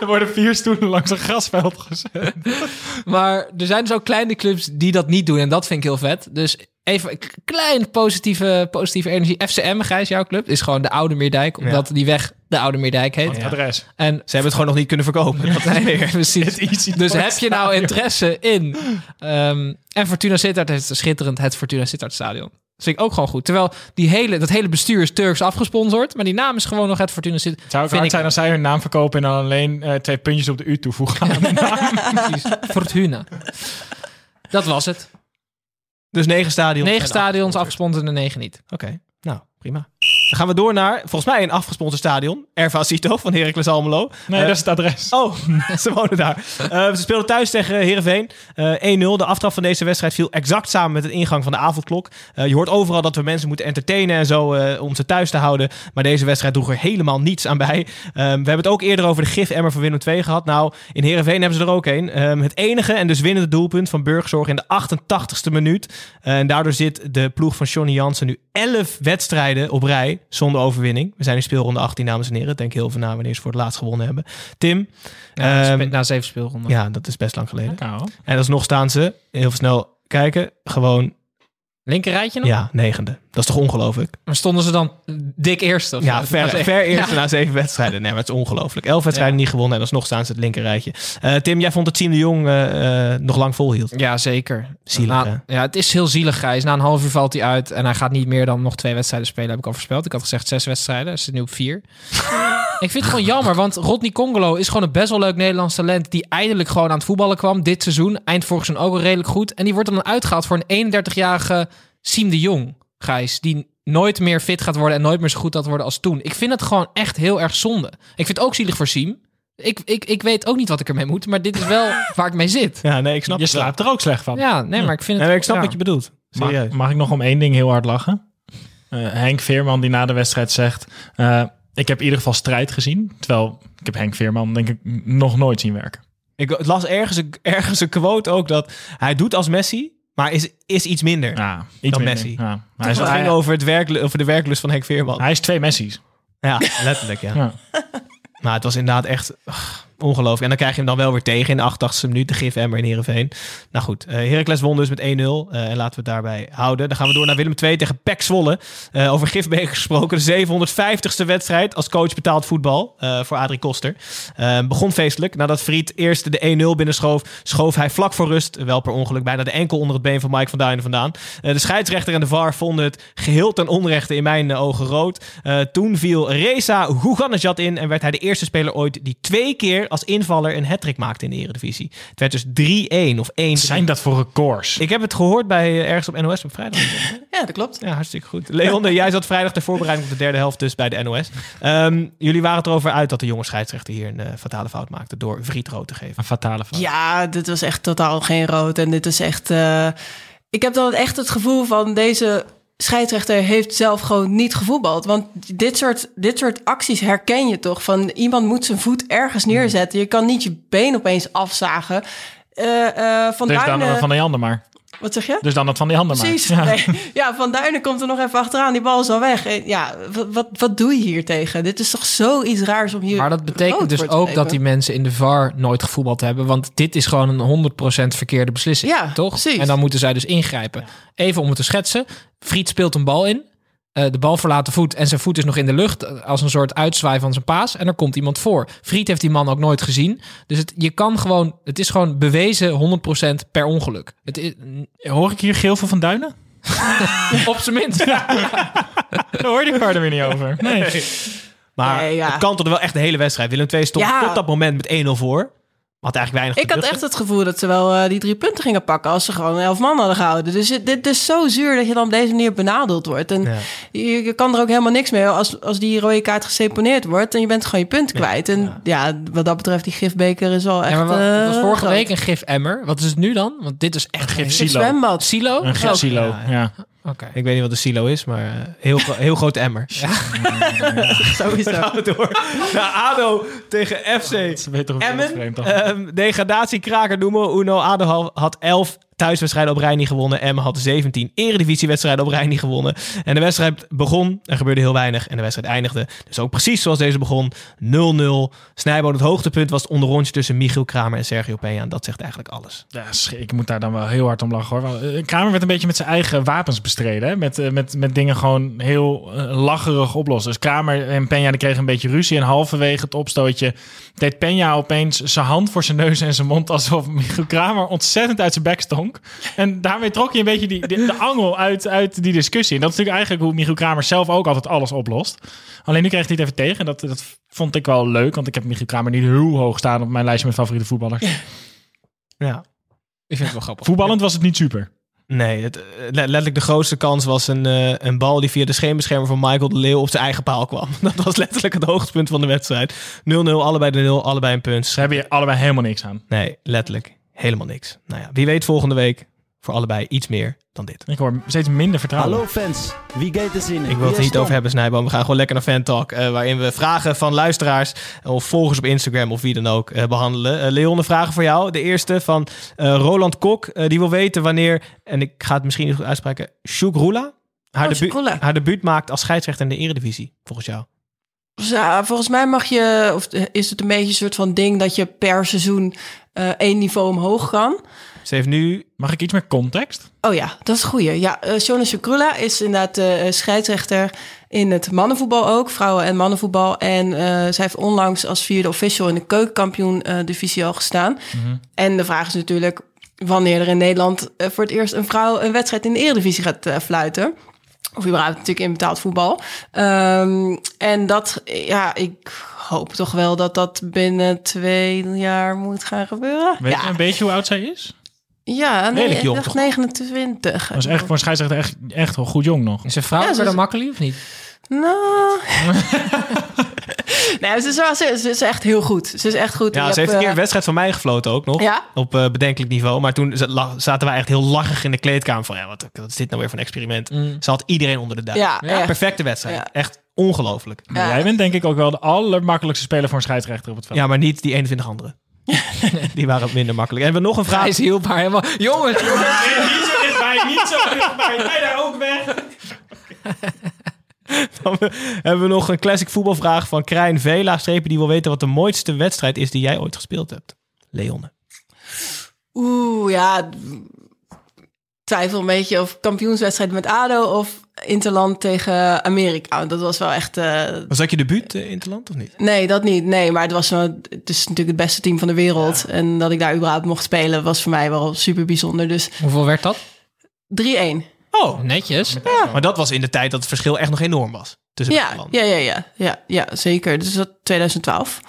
Er worden vier stoelen langs een grasveld gezet. *laughs* Maar er zijn dus ook kleine clubs die dat niet doen. En dat vind ik heel vet. Dus even een klein positieve, positieve energie. FCM, Gijs, jouw club, is gewoon de Oude Meerdijk. Omdat die weg de Oude Meerdijk heet. Ja. Adres. En Ze hebben het gewoon nog niet kunnen verkopen. Dat Nee, precies. Dus heb je nou interesse in... ehm, en Fortuna Sittard heeft schitterend het Fortuna Sittard stadion. Dat vind ik ook gewoon goed. Terwijl die hele, dat hele bestuur is Turks afgesponsord. Maar die naam is gewoon nog het Fortuna Sittard. Het zou hard ik- zijn als zij hun naam verkopen en dan alleen eh, twee puntjes op de U toevoegen. aan de *laughs* naam. Precies. Fortuna. Dat was het. Dus negen stadions. Negen en stadions afgesponsord en negen niet. Oké, nou prima. Dan gaan we door naar, volgens mij een afgesponsord stadion. Erva Cito van Heracles Almelo. Nee, Eh, dat is het adres. Oh, *laughs* ze wonen daar. Eh, ze speelden thuis tegen Heerenveen. Eh 1-0. De aftrap van deze wedstrijd viel exact samen met het ingang van de avondklok. Je hoort overal dat we mensen moeten entertainen en zo om ze thuis te houden. Maar deze wedstrijd droeg er helemaal niets aan bij. We hebben het ook eerder over de gif-emmer van Willem II gehad. Nou, in Heerenveen hebben ze er ook een. Het enige en dus winnende doelpunt van Burgzorg in de 88ste minuut. En daardoor zit de ploeg van Johnny Jansen nu 11 wedstrijden op rij zonder overwinning. We zijn in speelronde 18, dames en heren. Denk heel veel na wanneer ze voor het laatst gewonnen hebben. Tim, Ja, spe- na zeven speelronden. ja, dat is best lang geleden. Nou, En alsnog staan ze, heel veel snel kijken, gewoon, Linker rijtje nog? ja, negende. Dat is toch ongelooflijk? Maar stonden ze dan dik eerste? Of Ja, ver, ver eerste Ja. na zeven wedstrijden. Nee, maar het is ongelooflijk. Elf wedstrijden niet gewonnen en alsnog staan ze het linker rijtje. Eh, Tim, jij vond dat Siem de Jong eh, eh, nog lang volhield. Ja, zeker. Zielig, Na- ja, het is heel zielig, Gijs. Na een half uur valt hij uit en hij gaat niet meer dan nog twee wedstrijden spelen, heb ik al voorspeld. Ik had gezegd zes wedstrijden, hij zit nu op vier. Ik vind het gewoon jammer, want Rodney Congolo is gewoon een best wel leuk Nederlands talent die eindelijk gewoon aan het voetballen kwam dit seizoen. Eind vorig seizoen ook al redelijk goed. En die wordt dan uitgehaald voor een 31-jarige Siem de Jong, Gijs, die nooit meer fit gaat worden en nooit meer zo goed gaat worden als toen. Ik vind het gewoon echt heel erg zonde. Ik vind het ook zielig voor Siem. Ik, ik, ik weet ook niet wat ik ermee moet, maar dit is wel *laughs* waar ik mee zit. Ja, nee, ik snap je slaapt er ook slecht van. Ja, nee, maar ik vind het... Nee, ik snap ja. wat je bedoelt. Mag, Serieus. mag ik nog om één ding heel hard lachen? Eh, Henk Veerman die na de wedstrijd zegt... eh, ik heb in ieder geval strijd gezien. Terwijl ik heb Henk Veerman denk ik nog nooit zien werken. Ik las ergens een, *laughs* ergens een quote ook dat hij doet als Messi, maar is, is iets minder Ja, iets dan minder. Messi. Ja. Hij, is, ging over, het werk, over de werklust van Henk Veerman. hij is twee Messi's. Ja, letterlijk, ja. Ja. Maar het was inderdaad echt ugh, ongelooflijk. En dan krijg je hem dan wel weer tegen in de 88e minuut. De gif Emmer in Heerenveen. Nou goed, eh Heracles won dus met 1-0. eh, en laten we het daarbij houden. Dan gaan we door naar Willem II tegen PEC Zwolle. Eh, over gifbeker gesproken. De 750ste wedstrijd als coach betaald voetbal voor Adrie Koster. Begon feestelijk. Nadat Friet eerst de 1-0 binnenschoof, schoof hij vlak voor rust, wel per ongeluk, bijna de enkel onder het been van Mike van Duinen vandaan. De scheidsrechter en de VAR vonden het geheel ten onrechte in mijn ogen rood. Toen viel Reza Huganejad in en werd hij de eerste speler ooit die twee keer als invaller een hat maakte in de Eredivisie. Het werd dus 3-1 of 1 Wat zijn dat voor records? Ik heb het gehoord bij eh, ergens op NOS op vrijdag. Ja, dat klopt. Ja, hartstikke goed. Leon, jij zat vrijdag ter voorbereiding op de derde helft dus bij de NOS. Ehm, jullie waren het erover uit dat de jonge scheidsrechter hier een eh, fatale fout maakte door Vriet rood te geven. Een fatale fout. Ja, dit was echt totaal geen rood. En dit is echt. eh, ik heb dan echt het gevoel van deze scheidsrechter heeft zelf gewoon niet gevoetbald. Want dit soort, dit soort acties herken je toch? Van iemand moet zijn voet ergens neerzetten. Je kan niet je been opeens afzagen. Eh, eh, van Duinen- van die ander maar. Wat zeg je? Dus dan dat van die ander Precies. maar. Ja. Nee. *laughs* Ja, Van Duinen komt er nog even achteraan. Die bal is al weg. En Ja, wat, wat, wat doe je hier tegen? Dit is toch zoiets raars om hier Maar dat betekent dus ook dat die mensen in de VAR nooit gevoetbald hebben. Want dit is gewoon een 100% verkeerde beslissing. Ja, toch? precies. En dan moeten zij dus ingrijpen. Even om het te schetsen. Friet speelt een bal in. Eh, de bal verlaat de voet en zijn voet is nog in de lucht eh, als een soort uitzwaai van zijn paas. En er komt iemand voor. Friet heeft die man ook nooit gezien. Dus het, je kan gewoon, het is gewoon bewezen 100% per ongeluk. Het is, Hoor ik hier geel van Van Duinen? *laughs* op zijn minst. Daar hoorde ik verder weer niet over. Nee. Maar Nee, ja. het kantelde wel echt de hele wedstrijd. Willem II stond Ja. tot dat moment met 1-0 voor. Had eigenlijk weinig Ik te had echt het gevoel dat ze wel eh, die drie punten gingen pakken als ze gewoon elf man hadden gehouden. Dus het- dit is zo zuur dat je dan op deze manier benadeeld wordt. En Ja. je, je kan er ook helemaal niks mee als, als die rode kaart geseponeerd wordt en je bent gewoon je punten kwijt. En ja. wat dat betreft, die gifbeker is wel echt. Ja, maar wat, was eh, vorige groot. week een gif emmer. Wat is het nu dan? Want dit is echt Gif een silo. zwembad. Silo? Een Oh, gifsilo. Ja. Oké. Ik weet niet wat de silo is, maar eh, heel, heel grote emmer. *laughs* Sowieso. Dan gaan we door naar ADO tegen FC Emmen. Ehm degradatiekraker noemen we Uno. ADO ha- had 11 thuiswedstrijden op rij niet gewonnen. Emmen had 17 eredivisiewedstrijden op rij niet gewonnen. En de wedstrijd begon, er gebeurde heel weinig. En de wedstrijd eindigde dus ook precies zoals deze begon. 0-0. Snijboon, het hoogtepunt was het onderrondje tussen Michiel Kramer en Sergio Peña. Dat zegt eigenlijk alles. Ja, ik moet daar dan wel heel hard om lachen hoor. Eh, Kramer werd een beetje met zijn eigen wapens bestreden. Hè? Met, eh, met, met dingen gewoon heel eh, lacherig oplossen. Dus Kramer en Peña kregen een beetje ruzie. En halverwege het opstootje deed Peña opeens zijn hand voor zijn neus en zijn mond. Alsof Michiel Kramer ontzettend uit zijn bek En daarmee trok je een beetje die, de angel uit, uit die discussie. En dat is natuurlijk eigenlijk hoe Michiel Kramer zelf ook altijd alles oplost. Alleen nu kreeg hij het even tegen. En dat, dat vond ik wel leuk. Want ik heb Michiel Kramer niet heel hoog staan op mijn lijstje met favoriete voetballers. Ja. Ik vind het wel grappig. Voetballend was het niet super. Nee, het, eh, le- letterlijk de grootste kans was een, eh, een bal die via de scheenbeschermer van Michael de Leeuw op zijn eigen paal kwam. *laughs* Dat was letterlijk het hoogtepunt van de wedstrijd. 0-0, allebei de 0, allebei een punt. Ze hebben hier allebei helemaal niks aan. Nee, letterlijk helemaal niks. Nou ja, wie weet volgende week voor allebei iets meer dan dit. Ik hoor steeds minder vertrouwen. Hallo fans, wie gaat er zin? Ik wil het niet over hebben, Snijboom. We gaan gewoon lekker naar Fan Talk. eh, waarin we vragen van luisteraars of volgers op Instagram of wie dan ook eh, behandelen. Eh, Leon, een vragen voor jou. De eerste van eh, Roland Kok. Eh, die wil weten wanneer, en ik ga het misschien niet goed uitspreken, Shukrula haar, Oh, debu- Shukrula. haar debuut maakt als scheidsrechter in de Eredivisie, volgens jou. Ja, volgens mij mag je, of is het een beetje een soort van ding dat je per seizoen eh, één niveau omhoog kan. Ze heeft nu... Mag ik iets meer context? Oh ja, dat is een goeie. Ja, uh, Shona Shukrula is inderdaad de scheidsrechter in het mannenvoetbal ook, vrouwen- en mannenvoetbal. En uh, zij heeft onlangs als vierde official in de keukenkampioen-divisie al gestaan. Mhm. En de vraag is natuurlijk wanneer er in Nederland uh, voor het eerst een vrouw een wedstrijd in de Eredivisie gaat uh, fluiten. Of überhaupt natuurlijk in betaald voetbal. Um, en dat, ja, ik hoop toch wel dat dat binnen twee jaar moet gaan gebeuren. Weet ja. je een beetje hoe oud zij is? Ja, nee, jong, ik dacht toch? 29. Dat is echt voor een scheidsrechter echt, echt wel goed jong nog. Is een vrouw Ja, ze is- makkelijk of niet? Nou. *laughs* nee, ze is, wel- ze, ze is echt heel goed. Ze is echt goed. Ja, Ik ze heb, heeft een keer eh, een wedstrijd van mij gefloten ook nog. Ja? Op eh, bedenkelijk niveau. Maar toen zaten wij echt heel lachig in de kleedkamer. Van ja, wat, wat is dit nou weer voor een experiment? Ze had iedereen onder de duim. Ja. Perfecte wedstrijd. Ja. Echt ongelooflijk. Maar jij bent denk ik ook wel de allermakkelijkste speler voor een scheidsrechter op het veld. Ja, maar niet die 21 anderen. *laughs* die waren minder makkelijk. En we hebben nog een vraag. Hij is hielp haar helemaal... Jongens! niet zo dichtbij, niet zo dichtbij. Jij daar ook weg. *laughs* *laughs* Dan hebben we nog een classic voetbalvraag van Krijn Vela. Strepen die wil weten wat de mooiste wedstrijd is die jij ooit gespeeld hebt. Leonne. Oeh, ja. Twijfel een beetje of kampioenswedstrijd met ADO of Interland tegen Amerika. Dat was wel echt... eh, Was dat je debuut eh, in het land of niet? Nee, dat niet. Nee, maar het was wel, het is natuurlijk het beste team van de wereld. En dat ik daar überhaupt mocht spelen was voor mij wel super bijzonder. Dus 3-1. Hoeveel werd dat? Oh, Netjes. Maar dat was in de tijd dat het verschil echt nog enorm was. Tussen Ja, landen. ja, ja, ja, ja, ja, zeker. Dus dat 2012.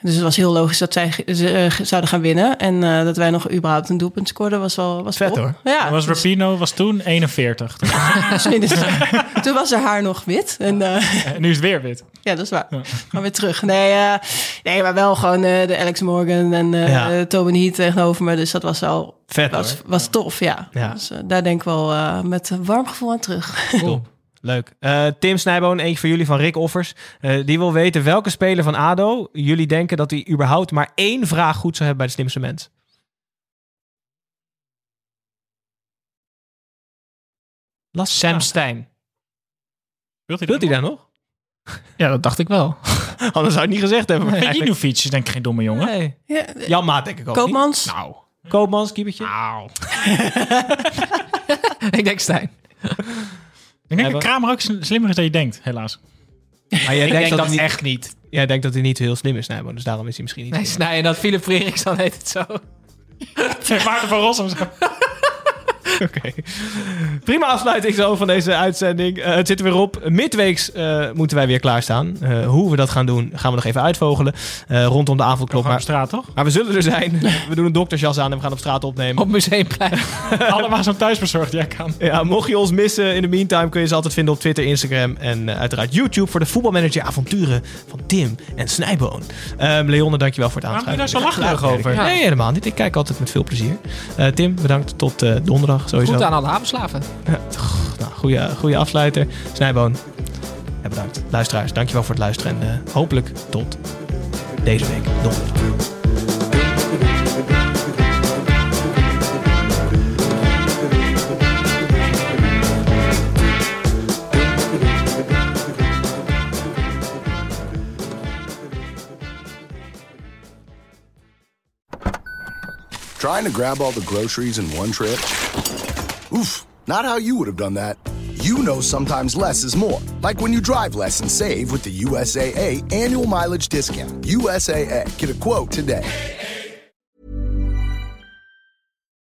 Dus het was heel logisch dat zij ze, eh, zouden gaan winnen. En eh, dat wij nog überhaupt een doelpunt scoorden was wel was Vet, top. hoor. Ja, was dus- Rapino was toen 41. Misschien *laughs* is- toen was haar haar nog wit. En, eh, *laughs* En nu is het weer wit. ja, dat is waar. Gaan weer terug. Nee, eh, nee maar wel gewoon eh, de Alex Morgan en eh Ja. Tobin Heat tegenover me. Dus dat was wel Vet was, hoor. was tof, ja. Ja. Dus daar denk ik wel eh, met een warm gevoel aan terug. Cool. Leuk. Eh, Tim Snijboon, eentje voor jullie van Rick Offers. Eh, die wil weten welke speler van ADO jullie denken dat hij überhaupt maar één vraag goed zou hebben bij de slimste mens. Lastig Sam. Stein. Wilt hij Wilt hij daar nog? Ja, dat dacht ik wel. *laughs* Anders zou ik niet gezegd hebben. maar eigenlijk- Inovic is denk ik geen domme jongen. Nee. ja, Jan Maat denk ik ook Koopmans? niet. Nou. Koopmans, keepertje. Nou. *laughs* ik denk Stein. Ik denk dat Kramer ook sl- slimmer is dan je denkt, helaas. Maar jij *laughs* Ik denkt denk dat, dat hij niet, echt niet. jij denkt dat hij niet heel slim is, Snijboon. Dus daarom is hij misschien niet. Nee, *laughs* en dat Philip Frerichs dan heet het zo. *laughs* Maarten van Rossum. *laughs* Oké. Prima afsluiting zo van deze uitzending. Eh, het zit er weer op. Midweeks eh, moeten wij weer klaarstaan. Eh, hoe we dat gaan doen, gaan we nog even uitvogelen. eh, rondom de avondklok. Op Maar, straat, toch? maar we zullen er zijn. we doen een doktersjas aan en we gaan op straat opnemen. Op Museumplein. *laughs* Allemaal zo'n thuisbezorgd, jij kan. Ja, mocht je ons missen in de meantime kun je ze altijd vinden op Twitter, Instagram en uiteraard YouTube voor de voetbalmanager avonturen van Tim en Snijboon. Ehm Leonne, dankjewel voor het Waarom ben je aanschuiven. daar zo lacherig over? Nee, helemaal niet. Ik kijk altijd met veel plezier. Eh, Tim, bedankt. Tot eh, donderdag. Dag sowieso. Goed aan alle havenslaven. Ja, nou, goede, goede afsluiter. Snijboon. Bedankt. Luisteraars, dankjewel voor het luisteren. En eh, hopelijk tot deze week donderdag. Trying to grab all the groceries in one trip? Oof, not how you would have done that. You know sometimes less is more. Like when you drive less and save with the USAA annual mileage discount. USAA, get a quote today.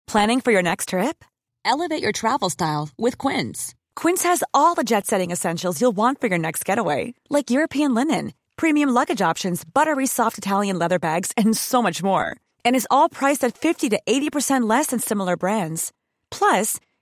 Planning for your next trip? Elevate your travel style with Quince. Quince has all the jet setting essentials you'll want for your next getaway, like European linen, premium luggage options, buttery soft Italian leather bags, and so much more. And is all priced at 50 to 80% less than similar brands. Plus,